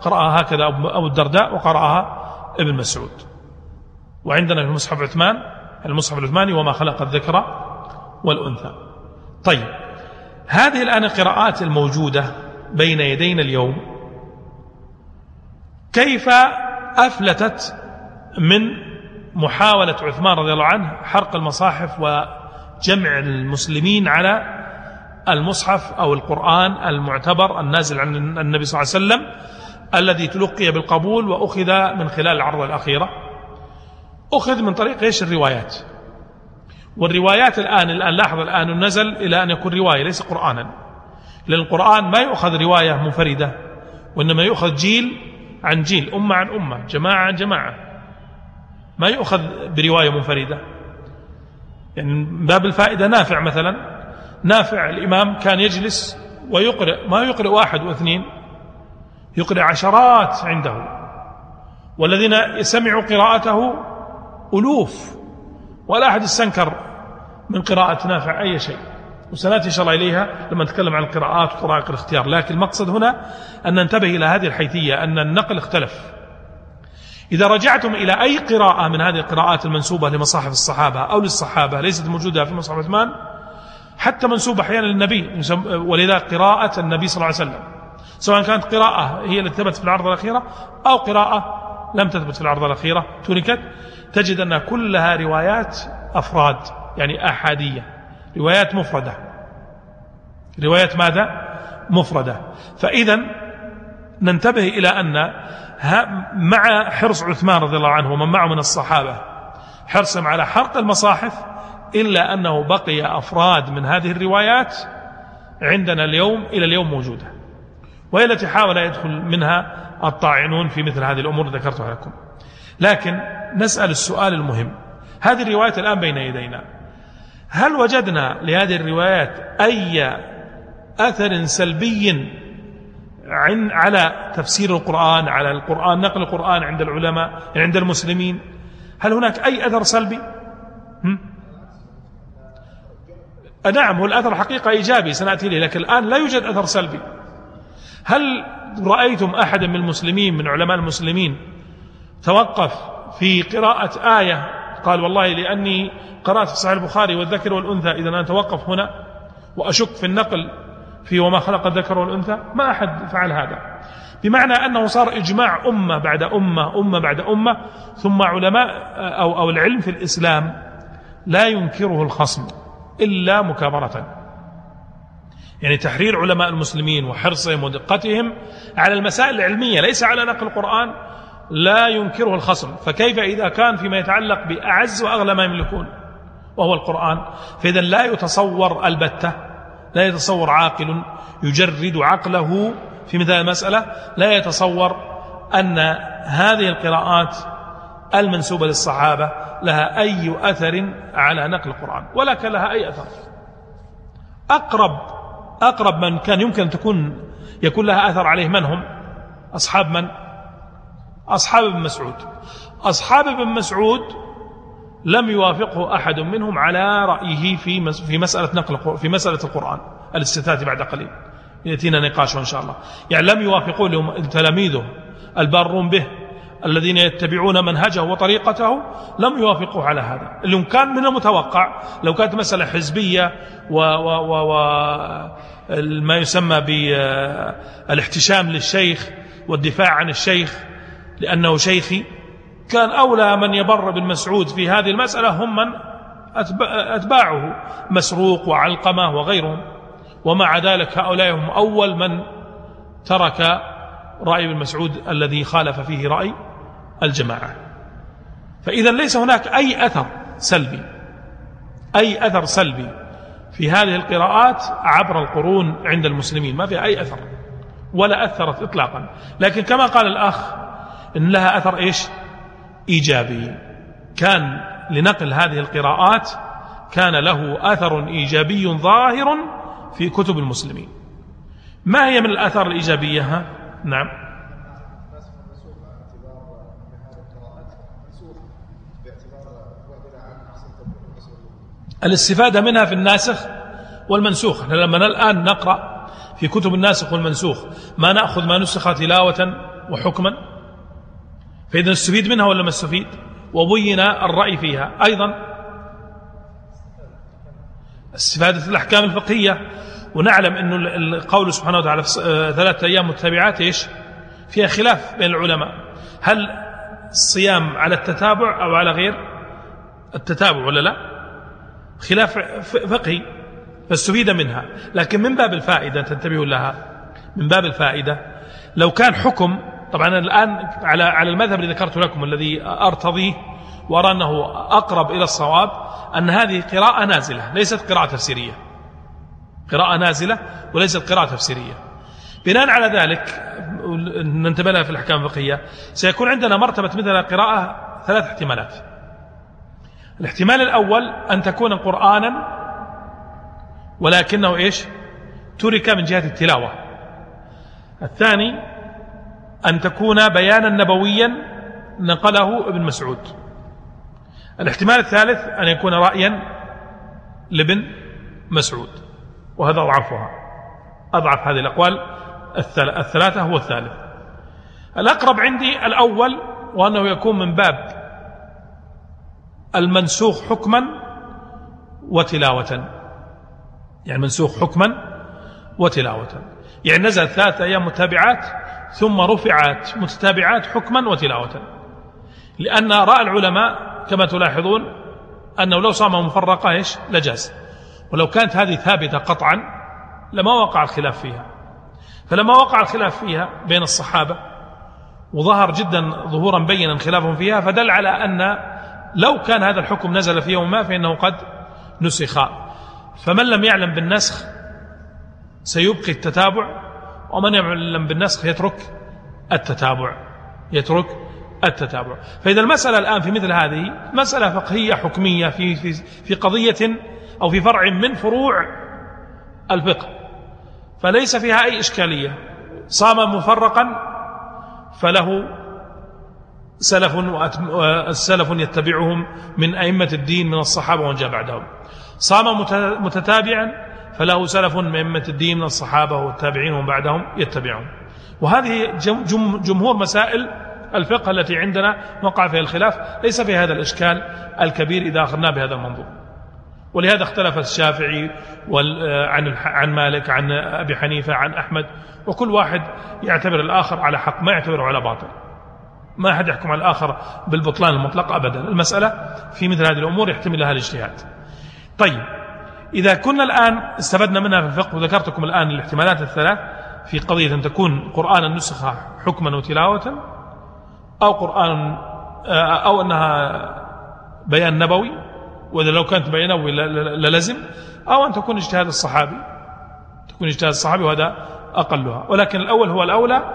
قرأها هكذا أبو الدرداء وقرأها ابن مسعود. وعندنا في المصحف عثمان المصحف العثماني وما خلق الذكر والأنثى. طيب هذه الآن القراءات الموجودة بين يدينا اليوم. كيف أفلتت من محاولة عثمان رضي الله عنه حرق المصاحف وجمع المسلمين على المصحف أو القرآن المعتبر النازل عن النبي صلى الله عليه وسلم الذي تلقي بالقبول وأخذ من خلال العرض الأخيرة؟ أخذ من طريق إيش الروايات؟ والروايات الآن الآن لاحظ الآن نزل إلى أن يكون رواية ليس قرآنا. لأن القرآن ما يؤخذ رواية منفردة وإنما يؤخذ جيل عن جيل أمة عن أمة جماعة عن جماعة. ما يؤخذ برواية منفردة. يعني باب الفائدة نافع مثلا نافع الإمام كان يجلس ويقرأ ما يقرأ واحد واثنين يقرأ عشرات عنده. والذين سمعوا قراءته ألوف ولا أحد استنكر من قراءة نافع أي شيء. وسنأتي إن شاء الله إليها لما نتكلم عن القراءات وطرائق الاختيار. لكن المقصد هنا أن ننتبه إلى هذه الحيثية أن النقل اختلف. إذا رجعتم إلى أي قراءة من هذه القراءات المنسوبة لمصاحف الصحابة أو للصحابة ليست موجودة في مصحف عثمان؟ حتى منسوبة أحيانا للنبي ولذا قراءة النبي صلى الله عليه وسلم. سواء كانت قراءة هي التي ثبتت في العرض الأخيرة أو قراءة لم تثبت في العرض الأخيرة تركت. تجد أن كلها روايات أفراد. يعني أحادية. روايات مفردة. روايات ماذا؟ مفردة. فإذا ننتبه إلى أن مع حرص عثمان رضي الله عنه ومن معه من الصحابة حرصهم على حرق المصاحف إلا أنه بقي أفراد من هذه الروايات عندنا اليوم إلى اليوم موجودة. وهي التي حاول يدخل منها الطاعنون في مثل هذه الأمور ذكرتها لكم. لكن نسأل السؤال المهم. هذه الروايات الآن بين يدينا. هل وجدنا لهذه الروايات أي أثر سلبي على تفسير القرآن على القرآن نقل القرآن عند العلماء عند المسلمين؟ هل هناك أي أثر سلبي؟ هم؟ نعم هو الأثر حقيقة إيجابي سنأتي إليه لكن الآن لا يوجد أثر سلبي. هل رأيتم أحدا من المسلمين من علماء المسلمين توقف في قراءة آية قال والله لأني قرأت في صحيح البخاري والذكر والأنثى. إذا أنا أتوقف هنا وأشك في النقل في وما خلق الذكر والأنثى ما أحد فعل هذا. بمعنى أنه صار إجماع أمة بعد أمة أمة بعد أمة ثم علماء أو, أو العلم في الإسلام لا ينكره الخصم إلا مكابرة. يعني تحرير علماء المسلمين وحرصهم ودقتهم على المسائل العلمية ليس على نقل القرآن لا ينكره الخصم. فكيف إذا كان فيما يتعلق بأعز وأغلى ما يملكون؟ وهو القرآن. فإذا لا يتصور البتة لا يتصور عاقل يجرد عقله في مثل المسألة. لا يتصور أن هذه القراءات المنسوبة للصحابة لها أي أثر على نقل القرآن ولا كان لها أي أثر. أقرب أقرب من كان يمكن أن تكون يكون لها أثر عليه من هم؟ أصحاب من؟ أصحاب ابن مسعود. أصحاب ابن مسعود لم يوافقه أحد منهم على رأيه في في مسألة نقل في مسألة القرآن الاستثاث بعد قليل. يأتينا نقاشه إن شاء الله. يعني لم يوافقوا تلاميذه البارون به الذين يتبعون منهجه وطريقته لم يوافقوا على هذا. اللي كان من المتوقع لو كانت مسألة حزبية و, و, و, و ما يسمى بالاحتشام للشيخ والدفاع عن الشيخ لأنه شيخي كان أولى من يبر بن مسعود في هذه المسألة هم من أتباعه مسروق وعلقمة وغيرهم. ومع ذلك هؤلاء هم أول من ترك رأي ابن مسعود الذي خالف فيه رأي الجماعة. فإذا ليس هناك أي أثر سلبي أي أثر سلبي في هذه القراءات عبر القرون عند المسلمين ما فيها أي أثر ولا أثرت إطلاقا. لكن كما قال الأخ إن لها أثر إيش؟ إيجابي. كان لنقل هذه القراءات كان له أثر إيجابي ظاهر في كتب المسلمين. ما هي من الآثار الإيجابية؟ ها؟ نعم. الاستفادة منها في الناسخ والمنسوخ. لما الآن نقرأ في كتب الناسخ والمنسوخ ما نأخذ ما نسخ تلاوة وحكما؟ فإذا نستفيد منها ولا ما نستفيد وبين الرأي فيها. أيضا استفادة الأحكام الفقهية. ونعلم أن القول سبحانه وتعالى في ثلاثة أيام متتابعات إيش؟ فيها خلاف بين العلماء. هل الصيام على التتابع أو على غير التتابع ولا لا؟ خلاف فقهي. فاستفيد منها. لكن من باب الفائدة تنتبهوا لها من باب الفائدة لو كان حكم طبعا الآن على على المذهب الذي ذكرت لكم الذي أرتضيه وأرى أنه أقرب إلى الصواب أن هذه قراءة نازلة ليست قراءة تفسيرية. قراءة نازلة وليست قراءة تفسيرية. بناء على ذلك ننتبه لها في الأحكام الفقهية سيكون عندنا مرتبة مثل قراءة ثلاث احتمالات. الاحتمال الأول أن تكون قرآنا ولكنه إيش؟ ترك من جهة التلاوة. الثاني أن تكون بيانا نبويا نقله ابن مسعود. الاحتمال الثالث أن يكون رأيا لابن مسعود وهذا أضعفها. أضعف هذه الأقوال. الثلاثة هو الثالث. الأقرب عندي الأول وأنه يكون من باب المنسوخ حكما وتلاوة. يعني منسوخ حكما وتلاوة. يعني نزل ثلاثة أيام متابعات ثم رفعت متتابعات حكما وتلاوة. لأن رأى العلماء كما تلاحظون أنه لو صام مفرقة إيش؟ لجاز. ولو كانت هذه ثابتة قطعا لما وقع الخلاف فيها. فلما وقع الخلاف فيها بين الصحابة وظهر جدا ظهورا بينا خلافهم فيها فدل على أن لو كان هذا الحكم نزل في يوم ما فإنه قد نسخ. فمن لم يعلم بالنسخ سيبقي التتابع ومن يعلم بالنسخ يترك التتابع يترك التتابع. فإذا المسألة الآن في مثل هذه مسألة فقهية حكمية في, في, في قضية أو في فرع من فروع الفقه. فليس فيها أي إشكالية. صام مفرقا فله سلف سلف يتبعهم من أئمة الدين من الصحابة ومن جاء بعدهم. صام متتابعا فله سلف من أئمة الدين من الصحابة والتابعين ومن بعدهم يتبعون. وهذه جم جم جمهور مسائل الفقه التي عندنا وقع فيها الخلاف. ليس في هذا الإشكال الكبير إذا أخذنا بهذا المنظور. ولهذا اختلف الشافعي عن عن مالك عن أبي حنيفة عن أحمد. وكل واحد يعتبر الآخر على حق ما يعتبره على باطل. ما أحد يحكم على الآخر بالبطلان المطلق أبدا. المسألة في مثل هذه الأمور يحتمل لها الاجتهاد. طيب إذا كنا الآن استفدنا منها في الفقه وذكرت لكم الآن الاحتمالات الثلاث في قضية أن تكون قرآنا نسخ حكما وتلاوة أو قرآن أو أنها بيان نبوي وإذا لو كانت بيان نبوي للزم أو أن تكون اجتهاد الصحابي. تكون اجتهاد الصحابي وهذا أقلها. ولكن الأول هو الأولى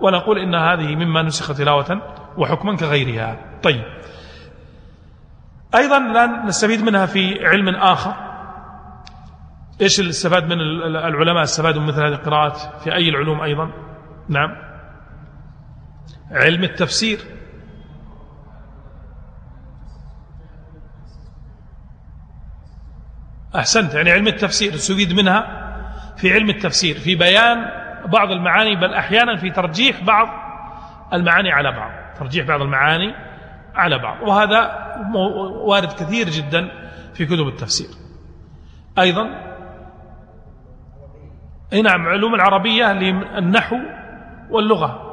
ونقول إن هذه مما نسخ تلاوة وحكما كغيرها. طيب. أيضا لا نستفيد منها في علم آخر. إيش اللي استفاد من العلماء استفادوا من مثل هذه القراءات في أي العلوم أيضا؟ نعم. علم التفسير. أحسنت يعني علم التفسير استفيد منها في علم التفسير في بيان بعض المعاني بل أحيانا في ترجيح بعض المعاني على بعض ترجيح بعض المعاني على بعض وهذا وارد كثير جدا في كتب التفسير. أيضا أي نعم علوم العربية للنحو واللغة.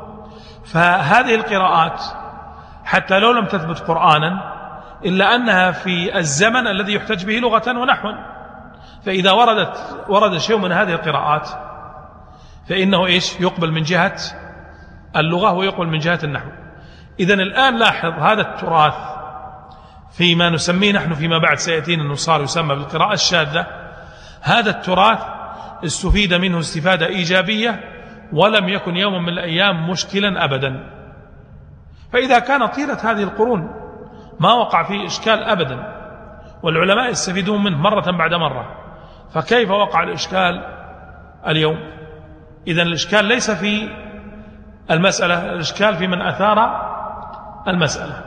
فهذه القراءات حتى لو لم تثبت قرآنا إلا أنها في الزمن الذي يحتج به لغة ونحوا فإذا وردت ورد شيء من هذه القراءات فإنه إيش؟ يقبل من جهة اللغة ويقبل من جهة النحو. إذا الآن لاحظ هذا التراث فيما نسميه نحن فيما بعد سيأتينا أنه صار يسمى بالقراءة الشاذة. هذا التراث استفيد منه استفادة إيجابية ولم يكن يوما من الأيام مشكلا أبدا. فإذا كان طيلة هذه القرون ما وقع فيه إشكال أبدا والعلماء يستفيدون منه مرة بعد مرة فكيف وقع الإشكال اليوم؟ إذا الإشكال ليس في المسألة الإشكال في من أثار المسألة.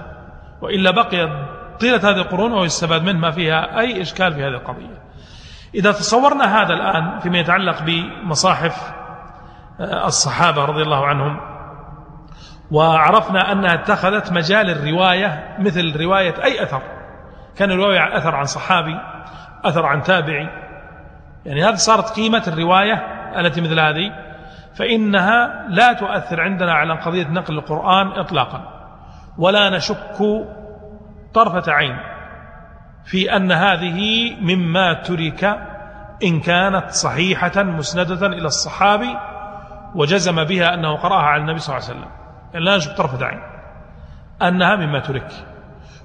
وإلا بقي طيلة هذه القرون ويستفاد منه ما فيها أي إشكال في هذه القضية. إذا تصورنا هذا الآن فيما يتعلق بمصاحف آه، الصحابة رضي الله عنهم وعرفنا أنها اتخذت مجال الرواية مثل رواية أي أثر. كان الرواية أثر عن صحابي أثر عن تابعي. يعني هذه صارت قيمة الرواية التي مثل هذه فإنها لا تؤثر عندنا على قضية نقل القرآن إطلاقا ولا نشك طرفة عين. في أن هذه مما ترك إن كانت صحيحة مسندة إلى الصحابي وجزم بها أنه قرأها على النبي صلى الله عليه وسلم. يعني لا نشك طرفة عين أنها مما ترك.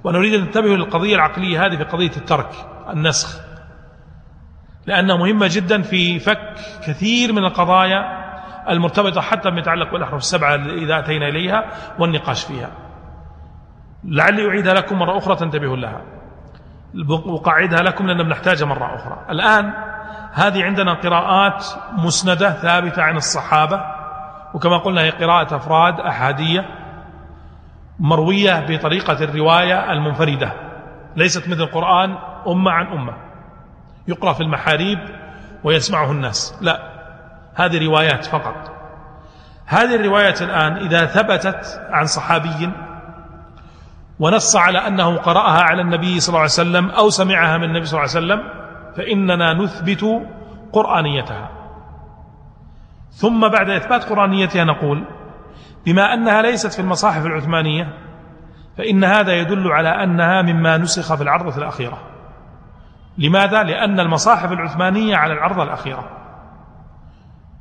ونريد أن ننتبه للقضية العقلية هذه في قضية الترك النسخ. لأنها مهمة جدا في فك كثير من القضايا المرتبطة حتى بما يتعلق بالأحرف السبعة إذا أتينا إليها والنقاش فيها. لعلي أعيدها لكم مرة أخرى تنتبهوا لها. أقعدها لكم لأن بنحتاجها مرة أخرى. الآن هذه عندنا قراءات مسندة ثابتة عن الصحابة وكما قلنا هي قراءة أفراد أحادية مروية بطريقة الرواية المنفردة ليست مثل القرآن أمة عن أمة. يقرأ في المحاريب ويسمعه الناس. لا هذه روايات فقط. هذه الروايات الآن إذا ثبتت عن صحابي ونص على أنه قرأها على النبي صلى الله عليه وسلم أو سمعها من النبي صلى الله عليه وسلم فإننا نثبت قرآنيتها. ثم بعد إثبات قرآنيتها نقول بما أنها ليست في المصاحف العثمانية فإن هذا يدل على أنها مما نسخ في العرضة الأخيرة. لماذا؟ لأن المصاحف العثمانية على العرضة الأخيرة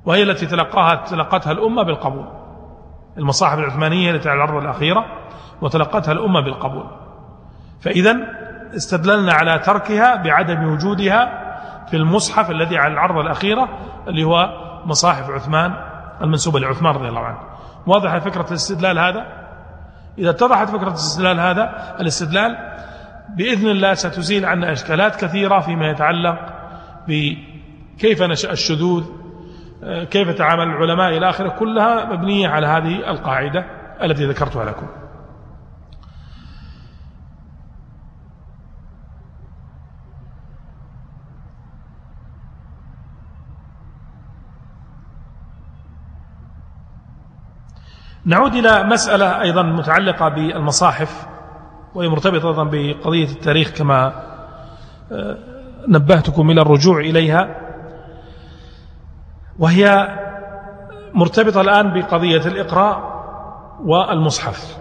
وهي التي تلقاها تلقتها الأمة بالقبول. المصاحف العثمانية التي على العرضة الأخيرة وتلقتها الأمة بالقبول. فإذا استدللنا على تركها بعدم وجودها في المصحف الذي على العرضة الأخيرة اللي هو مصاحف عثمان المنسوبة لعثمان رضي الله عنه. واضح فكرة الاستدلال هذا؟ إذا اتضحت فكرة الاستدلال هذا الاستدلال بإذن الله ستزيل عنا إشكالات كثيرة فيما يتعلق بكيف نشأ الشذوذ كيف تعامل العلماء إلى آخره كلها مبنية على هذه القاعدة التي ذكرتها لكم. نعود إلى مسألة أيضا متعلقة بالمصاحف وهي مرتبطة أيضا بقضية التاريخ كما آه، نبهتكم إلى الرجوع إليها. وهي مرتبطة الآن بقضية الإقراء والمصحف.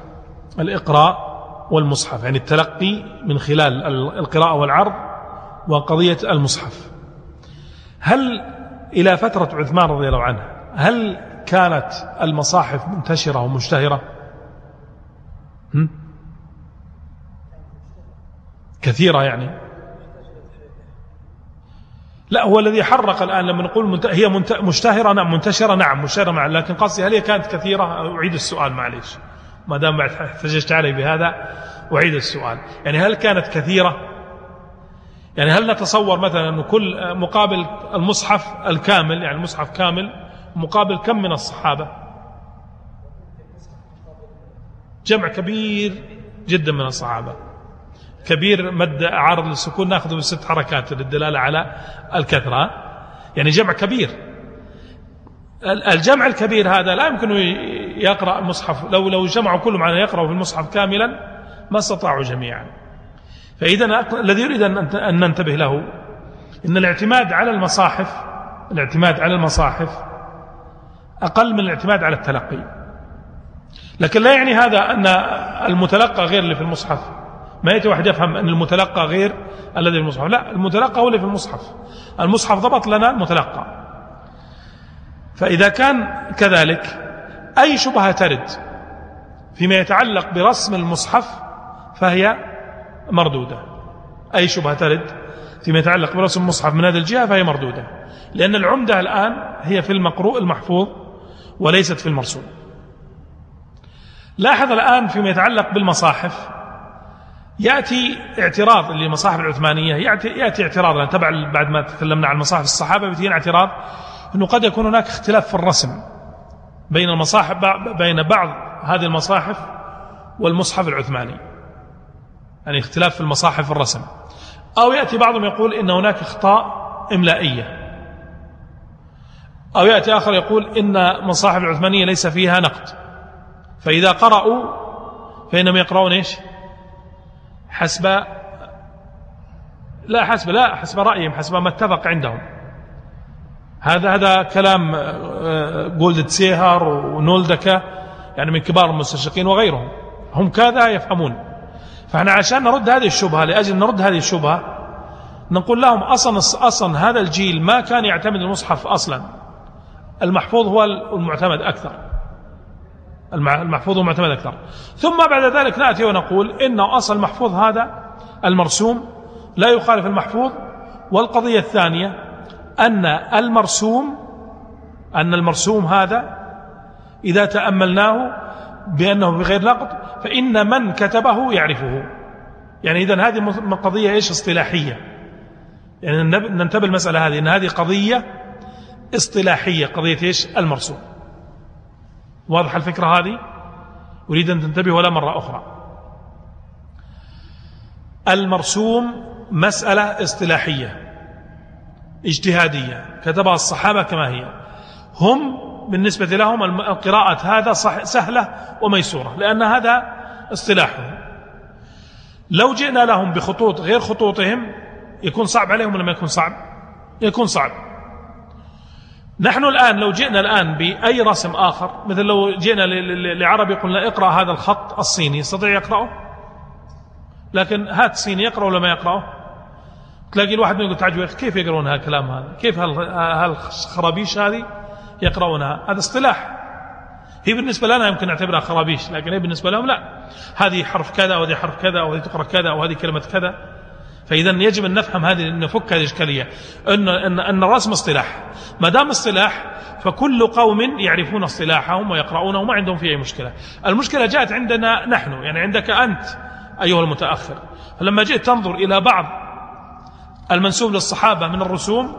الإقراء والمصحف يعني التلقي من خلال القراءة والعرض وقضية المصحف. هل إلى فترة عثمان رضي الله عنه هل كانت المصاحف منتشرة ومشتهرة. كثيرة يعني. لا هو الذي حرق الآن لما نقول هي مشتهرة نعم منتشرة نعم مشتهرة مع لكن قصدي هل هي كانت كثيرة؟ أعيد السؤال معليش. ما دام بعد احتججت علي بهذا أعيد السؤال. يعني هل كانت كثيرة؟ يعني هل نتصور مثلا أن كل مقابل المصحف الكامل يعني المصحف كامل مقابل كم من الصحابة؟ جمع كبير جدا من الصحابة. كبير مد عارض للسكون ناخذه بست حركات للدلالة على الكثرة. يعني جمع كبير. الجمع الكبير هذا لا يمكن يقرأ المصحف لو لو جمعوا كلهم على يقرأوا في المصحف كاملا ما استطاعوا جميعا. فإذا الذي يريد أن ننتبه له إن الاعتماد على المصاحف الاعتماد على المصاحف أقل من الاعتماد على التلقي. لكن لا يعني هذا أن المتلقى غير اللي في المصحف. ما يأتي واحد يفهم أن المتلقى غير الذي في المصحف. لا المتلقى هو اللي في المصحف. المصحف ضبط لنا المتلقى فإذا كان كذلك أي شبهة ترد فيما يتعلق برسم المصحف فهي مردودة. أي شبهة ترد فيما يتعلق برسم المصحف من هذه الجهة فهي مردودة. لأن العمدة الآن هي في المقروء المحفوظ. وليست في المرسوم. لاحظ الآن فيما يتعلق بالمصاحف يأتي اعتراض للمصاحف العثمانية يأتي, يأتي اعتراض تبع بعد ما تكلمنا عن مصاحف الصحابة بيتينا اعتراض أنه قد يكون هناك اختلاف في الرسم بين المصاحف بين بعض هذه المصاحف والمصحف العثماني. يعني اختلاف في المصاحف الرسم. أو يأتي بعضهم يقول إن هناك إخطاء إملائية. أو يأتي آخر يقول إن المصاحف العثمانية ليس فيها نقد. فإذا قرأوا فإنهم يقرؤون إيش؟ حسب لا حسب لا حسب رأيهم حسب ما اتفق عندهم. هذا هذا كلام آه، جولد سيهر ونولدكا يعني من كبار المستشرقين وغيرهم. هم كذا يفهمون. فإحنا عشان نرد هذه الشبهة لأجل نرد هذه الشبهة نقول لهم أصلا, أصلا هذا الجيل ما كان يعتمد المصحف أصلا. المحفوظ هو المعتمد أكثر. المحفوظ هو المعتمد أكثر. ثم بعد ذلك نأتي ونقول إن أصل المحفوظ هذا المرسوم لا يخالف المحفوظ والقضية الثانية أن المرسوم أن المرسوم هذا إذا تأملناه بأنه بغير نقد فإن من كتبه يعرفه. يعني إذا هذه قضية إيش؟ اصطلاحية. يعني ننتبه المسألة هذه أن هذه قضية اصطلاحية قضية إيش؟ المرسوم. واضح الفكرة هذه؟ أريد أن تنتبه ولا مرة أخرى. المرسوم مسألة اصطلاحية اجتهادية كتبها الصحابة كما هي. هم بالنسبة لهم القراءة هذا سهلة وميسورة لأن هذا اصطلاحهم لو جئنا لهم بخطوط غير خطوطهم يكون صعب عليهم ولا ما يكون صعب؟ يكون صعب. نحن الآن لو جئنا الآن بأي رسم آخر؟ مثل لو جئنا لعربي قلنا اقرأ هذا الخط الصيني يستطيع يقرأه؟ لكن هات صيني يقرأ ولا ما يقرأه؟ تلاقي الواحد يقول تعجب كيف يقرؤون هذا الكلام هذا؟ كيف هالخرابيش هذه يقرؤونها؟ هذا اصطلاح. هي بالنسبة لنا يمكن نعتبرها خرابيش لكن هي بالنسبة لهم لا. هذه حرف كذا وهذه حرف كذا وهذه تقرأ كذا وهذه كلمة كذا. فإذا يجب أن نفهم هذه نفك هذه الإشكالية. أن, أن, أن الرسم اصطلاح. ما دام اصطلاح فكل قوم يعرفون اصطلاحهم ويقرؤونه وما عندهم فيه أي مشكلة. المشكلة جاءت عندنا نحن يعني عندك أنت أيها المتأخر. فلما جئت تنظر إلى بعض المنسوب للصحابة من الرسوم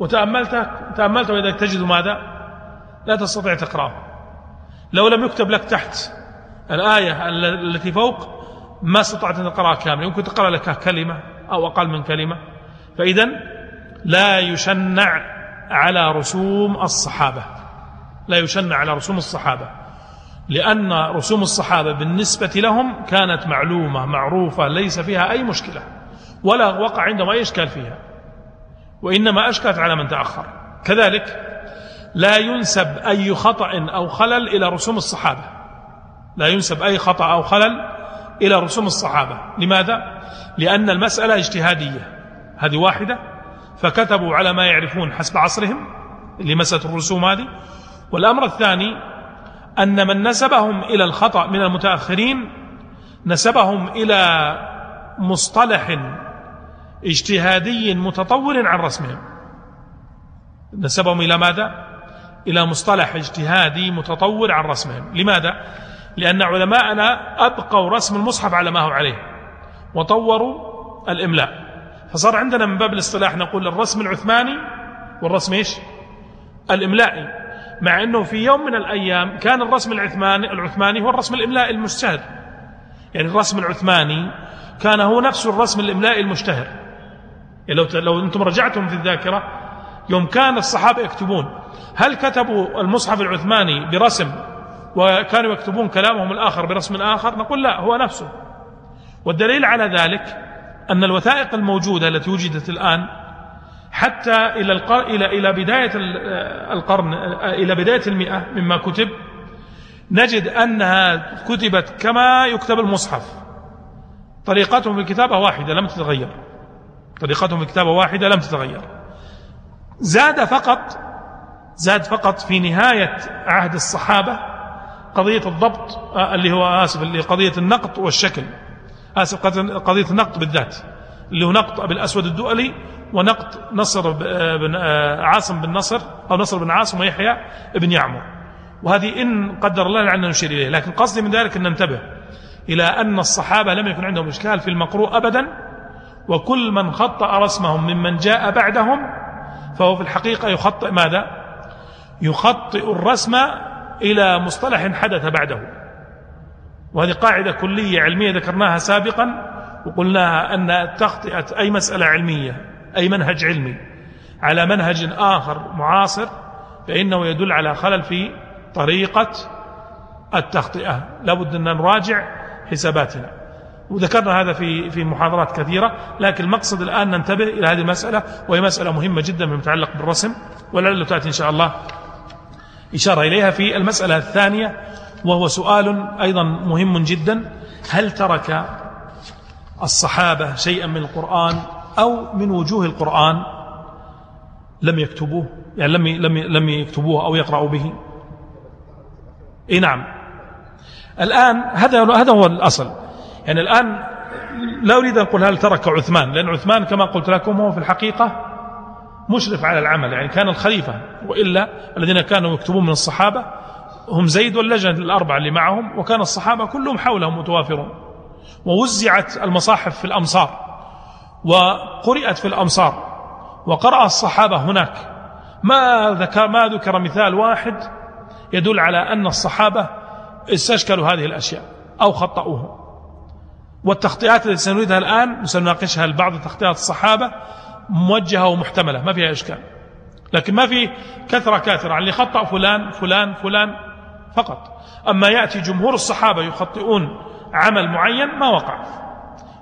وتأملته تأملته وإذا تجد ماذا؟ لا تستطيع تقرأه. لو لم يكتب لك تحت الآية التي فوق ما استطعت أن تقرأها كاملة. يمكن تقرأ لك كلمة أو أقل من كلمة. فإذا لا يشنع على رسوم الصحابة. لا يشنع على رسوم الصحابة. لأن رسوم الصحابة بالنسبة لهم كانت معلومة معروفة ليس فيها أي مشكلة. ولا وقع عندهم أي إشكال فيها. وإنما أشكلت على من تأخر. كذلك لا ينسب أي خطأ أو خلل إلى رسوم الصحابة. لا ينسب أي خطأ أو خلل إلى رسوم الصحابة لماذا؟ لأن المسألة اجتهادية هذه واحدة فكتبوا على ما يعرفون حسب عصرهم لمسألة الرسوم هذه والأمر الثاني أن من نسبهم إلى الخطأ من المتأخرين نسبهم إلى مصطلح اجتهادي متطور عن رسمهم نسبهم إلى ماذا؟ إلى مصطلح اجتهادي متطور عن رسمهم لماذا؟ لأن علماءنا أبقوا رسم المصحف على ما هو عليه وطوروا الإملاء. فصار عندنا من باب الاصطلاح نقول الرسم العثماني والرسم إيش؟ الإملائي. مع أنه في يوم من الأيام كان الرسم العثماني, العثماني هو الرسم الإملائي المجتهد. يعني الرسم العثماني كان هو نفس الرسم الإملائي المشتهر يعني لو, لو أنتم رجعتم في الذاكرة يوم كان الصحابة يكتبون هل كتبوا المصحف العثماني برسم وكانوا يكتبون كلامهم الآخر برسم آخر نقول لا هو نفسه. والدليل على ذلك أن الوثائق الموجودة التي وجدت الآن حتى إلى إلى إلى بداية القرن إلى بداية المئة مما كتب نجد أنها كتبت كما يكتب المصحف. طريقتهم في الكتابة واحدة لم تتغير. طريقتهم في الكتابة واحدة لم تتغير. زاد فقط زاد فقط في نهاية عهد الصحابة قضية الضبط آه، اللي هو آسف اللي قضية النقط والشكل. آسف قضية النقط بالذات. اللي هو نقط أبي الأسود الدؤلي ونقط نصر آه، بن آه، عاصم بن نصر أو نصر بن عاصم ويحيى بن يعمر. وهذه إن قدر الله لعلنا نشير إليه. لكن قصدي من ذلك أن ننتبه إلى أن الصحابة لم يكن عندهم إشكال في المقروء أبدا وكل من خطأ رسمهم ممن جاء بعدهم فهو في الحقيقة يخطئ ماذا؟ يخطئ الرسم إلى مصطلح حدث بعده. وهذه قاعدة كلية علمية ذكرناها سابقا وقلناها أن تخطئة أي مسألة علمية أي منهج علمي على منهج آخر معاصر فإنه يدل على خلل في طريقة التخطئة. لابد أن نراجع حساباتنا. وذكرنا هذا في في محاضرات كثيرة لكن المقصد الآن ننتبه إلى هذه المسألة وهي مسألة مهمة جدا فيما يتعلق بالرسم ولعل تأتي إن شاء الله إشارة إليها في المسألة الثانية وهو سؤال أيضا مهم جدا هل ترك الصحابة شيئا من القرآن أو من وجوه القرآن لم يكتبوه؟ يعني لم لم لم يكتبوه أو يقرأوا به؟ إي نعم. الآن هذا هذا هو الأصل. يعني الآن لا أريد أن أقول هل ترك عثمان لأن عثمان كما قلت لكم هو في الحقيقة مشرف على العمل يعني كان الخليفة وإلا الذين كانوا يكتبون من الصحابة هم زيد واللجنة الأربعة اللي معهم وكان الصحابة كلهم حولهم متوافرون. ووزعت المصاحف في الأمصار وقرئت في الأمصار وقرأ الصحابة هناك. ما ذكر, ما ذكر مثال واحد يدل على أن الصحابة استشكلوا هذه الأشياء أو خطأوها. والتخطيئات التي سنريدها الآن سنناقشها لبعض تخطيئات الصحابة موجهة ومحتملة ما فيها إشكال. لكن ما في كثرة كاثرة اللي خطأ فلان فلان فلان فقط. أما يأتي جمهور الصحابة يخطئون عمل معين ما وقع.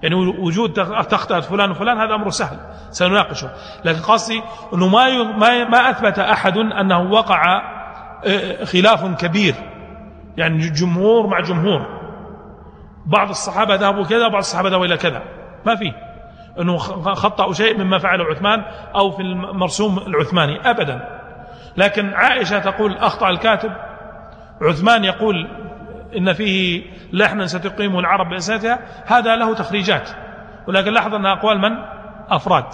يعني وجود تخطئة فلان وفلان هذا أمر سهل سنناقشه. لكن قصدي أنه ما ما أثبت أحد أنه وقع آه، خلاف كبير. يعني جمهور مع جمهور. بعض الصحابة ذهبوا كذا وبعض الصحابة ذهبوا إلى كذا. ما فيه أنه خطأوا شيء مما فعله عثمان أو في المرسوم العثماني أبدا. لكن عائشة تقول أخطأ الكاتب. عثمان يقول إن فيه لحنا ستقيمه العرب بأساتها. هذا له تخريجات. ولكن لاحظ أنها أقوال من؟ أفراد.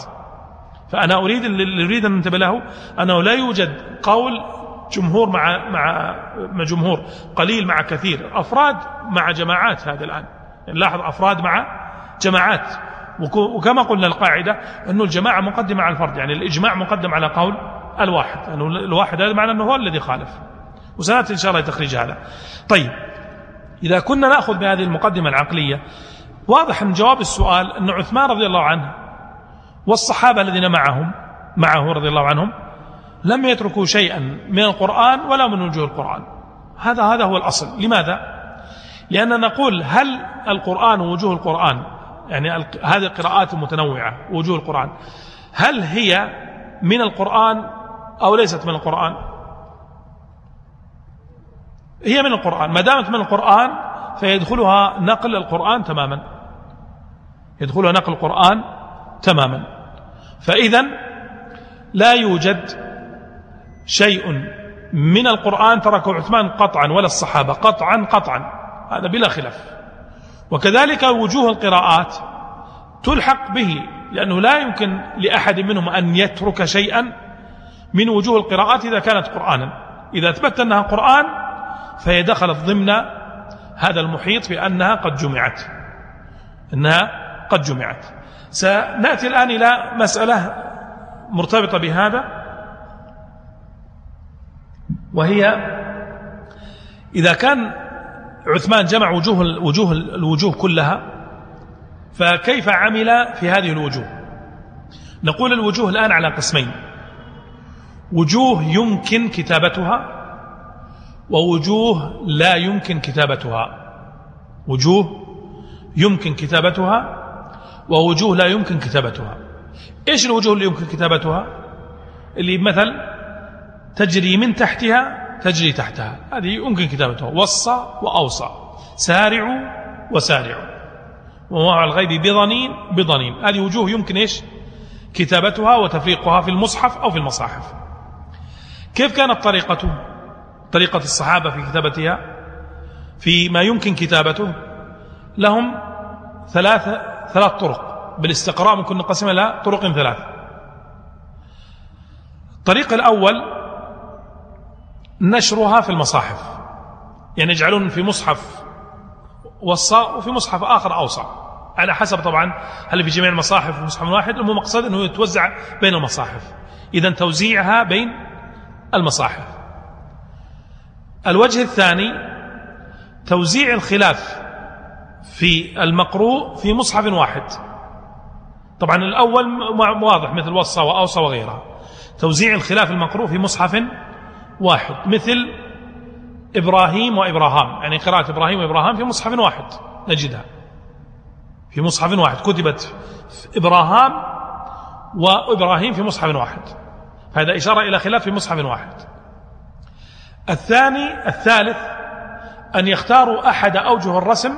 فأنا أريد اللي أريد أن ننتبه له أنه لا يوجد قول جمهور مع مع مع جمهور. قليل مع كثير. أفراد مع جماعات هذا الآن. يعني لاحظ أفراد مع جماعات. وكما قلنا القاعدة أنه الجماعة مقدمة على الفرد يعني الإجماع مقدم على قول الواحد أنه الواحد هذا معنى أنه هو الذي خالف. وسنأتي إن شاء الله تخريج هذا. طيب إذا كنا نأخذ بهذه المقدمة العقلية واضح من جواب السؤال أن عثمان رضي الله عنه والصحابة الذين معهم معه رضي الله عنهم لم يتركوا شيئا من القرآن ولا من وجوه القرآن. هذا هذا هو الأصل. لماذا؟ لأننا نقول هل القرآن ووجوه القرآن يعني هذه القراءات المتنوعة وجوه القرآن. هل هي من القرآن أو ليست من القرآن؟ هي من القرآن. ما دامت من القرآن فيدخلها نقل القرآن تماما. يدخلها نقل القرآن تماما. فإذا لا يوجد شيء من القرآن تركه عثمان قطعا ولا الصحابة قطعا قطعا. هذا بلا خلاف. وكذلك وجوه القراءات تلحق به لأنه لا يمكن لأحد منهم أن يترك شيئا من وجوه القراءات إذا كانت قرآنا. إذا أثبت أنها قرآن فهي دخلت ضمن هذا المحيط في أنها قد جمعت. أنها قد جمعت. سنأتي الآن إلى مسألة مرتبطة بهذا وهي إذا كان عثمان جمع وجوه الوجوه الوجوه كلها فكيف عمل في هذه الوجوه؟ نقول الوجوه الآن على قسمين. وجوه يمكن كتابتها ووجوه لا يمكن كتابتها. وجوه يمكن كتابتها ووجوه لا يمكن كتابتها. إيش الوجوه اللي يمكن كتابتها؟ اللي مثل تجري من تحتها تجري تحتها. هذه يمكن كتابتها. وصى وأوصى. سارعوا وسارعوا وموضع الغيب بضنين بضنين. هذه وجوه يمكن إيش؟ كتابتها وتفريقها في المصحف أو في المصاحف. كيف كانت طريقته طريقة الصحابة في كتابتها؟ فيما يمكن كتابته. لهم ثلاثة ثلاث طرق. بالاستقراء ممكن نقسمها إلى طرق ثلاث الطريق الأول نشرها في المصاحف. يعني يجعلون في مصحف وصى وفي مصحف آخر أوصى. على حسب طبعا هل في جميع المصاحف مصحف واحد المهم مقصد أنه يتوزع بين المصاحف. إذا توزيعها بين المصاحف. الوجه الثاني توزيع الخلاف في المقروء في مصحف واحد. طبعا الأول واضح مثل وصى وأوصى وغيرها. توزيع الخلاف المقروء في مصحف واحد مثل إبراهيم وإبراهام. يعني قراءة إبراهيم وإبراهام في مصحف واحد نجدها. في مصحف واحد كتبت إبراهام وإبراهيم في مصحف واحد. هذا إشارة إلى خلاف في مصحف واحد. الثاني الثالث أن يختاروا أحد أوجه الرسم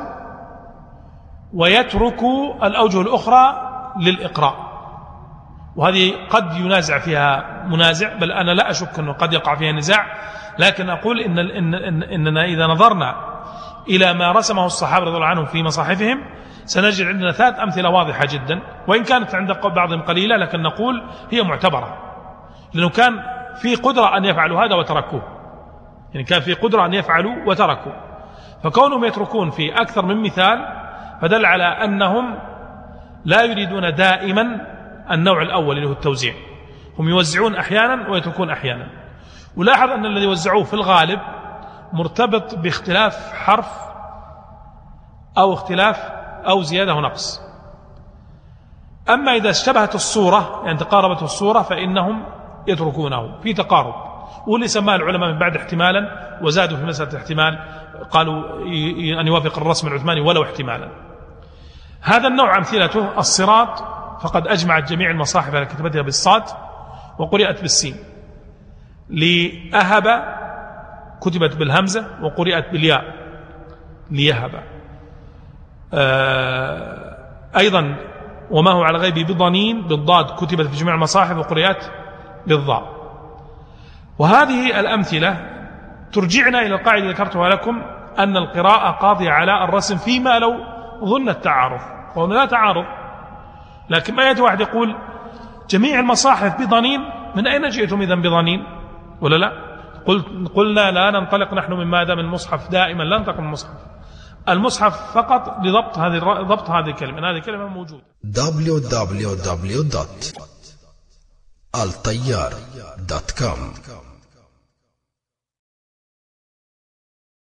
ويتركوا الأوجه الأخرى للإقراء. وهذه قد ينازع فيها منازع بل أنا لا أشك أنه قد يقع فيها نزاع لكن أقول إن إن إن إننا إذا نظرنا إلى ما رسمه الصحابة رضي الله عنهم في مصاحفهم سنجد عندنا ثلاث أمثلة واضحة جدا وإن كانت عند بعضهم قليلة لكن نقول هي معتبرة لأنه كان في قدرة أن يفعلوا هذا وتركوه يعني كان في قدرة أن يفعلوا وتركوا فكونهم يتركون في أكثر من مثال فدل على أنهم لا يريدون دائما النوع الأول اللي هو التوزيع. هم يوزعون أحيانا ويتركون أحيانا. ولاحظ أن الذي وزعوه في الغالب مرتبط باختلاف حرف أو اختلاف أو زيادة ونقص أما إذا اشتبهت الصورة يعني تقاربت الصورة فإنهم يتركونه في تقارب. واللي سماه العلماء من بعد احتمالا وزادوا في مسألة الاحتمال قالوا أن يوافق الرسم العثماني ولو احتمالا. هذا النوع أمثلته الصراط فقد أجمعت جميع المصاحف على كتابتها بالصاد وقرئت بالسين. لأهب كتبت بالهمزة وقرئت بالياء. ليهب. آه أيضا وما هو على غيب بضنين بالضاد كتبت في جميع المصاحف وقرئت بالضاء. وهذه الأمثلة ترجعنا إلى القاعدة ذكرتها لكم أن القراءة قاضية على الرسم فيما لو ظن التعارض وهنا لا تعارض. لكن ما يأتي واحد يقول جميع المصاحف بضنين من أين جئتم إذا بضنين؟ ولا لا؟ قلت قلنا لا ننطلق نحن من ماذا؟ من المصحف دائما لا ننطلق من المصحف المصحف فقط لضبط هذه ضبط هذه الكلمة. هذه الكلمة موجودة. www.altayyar.com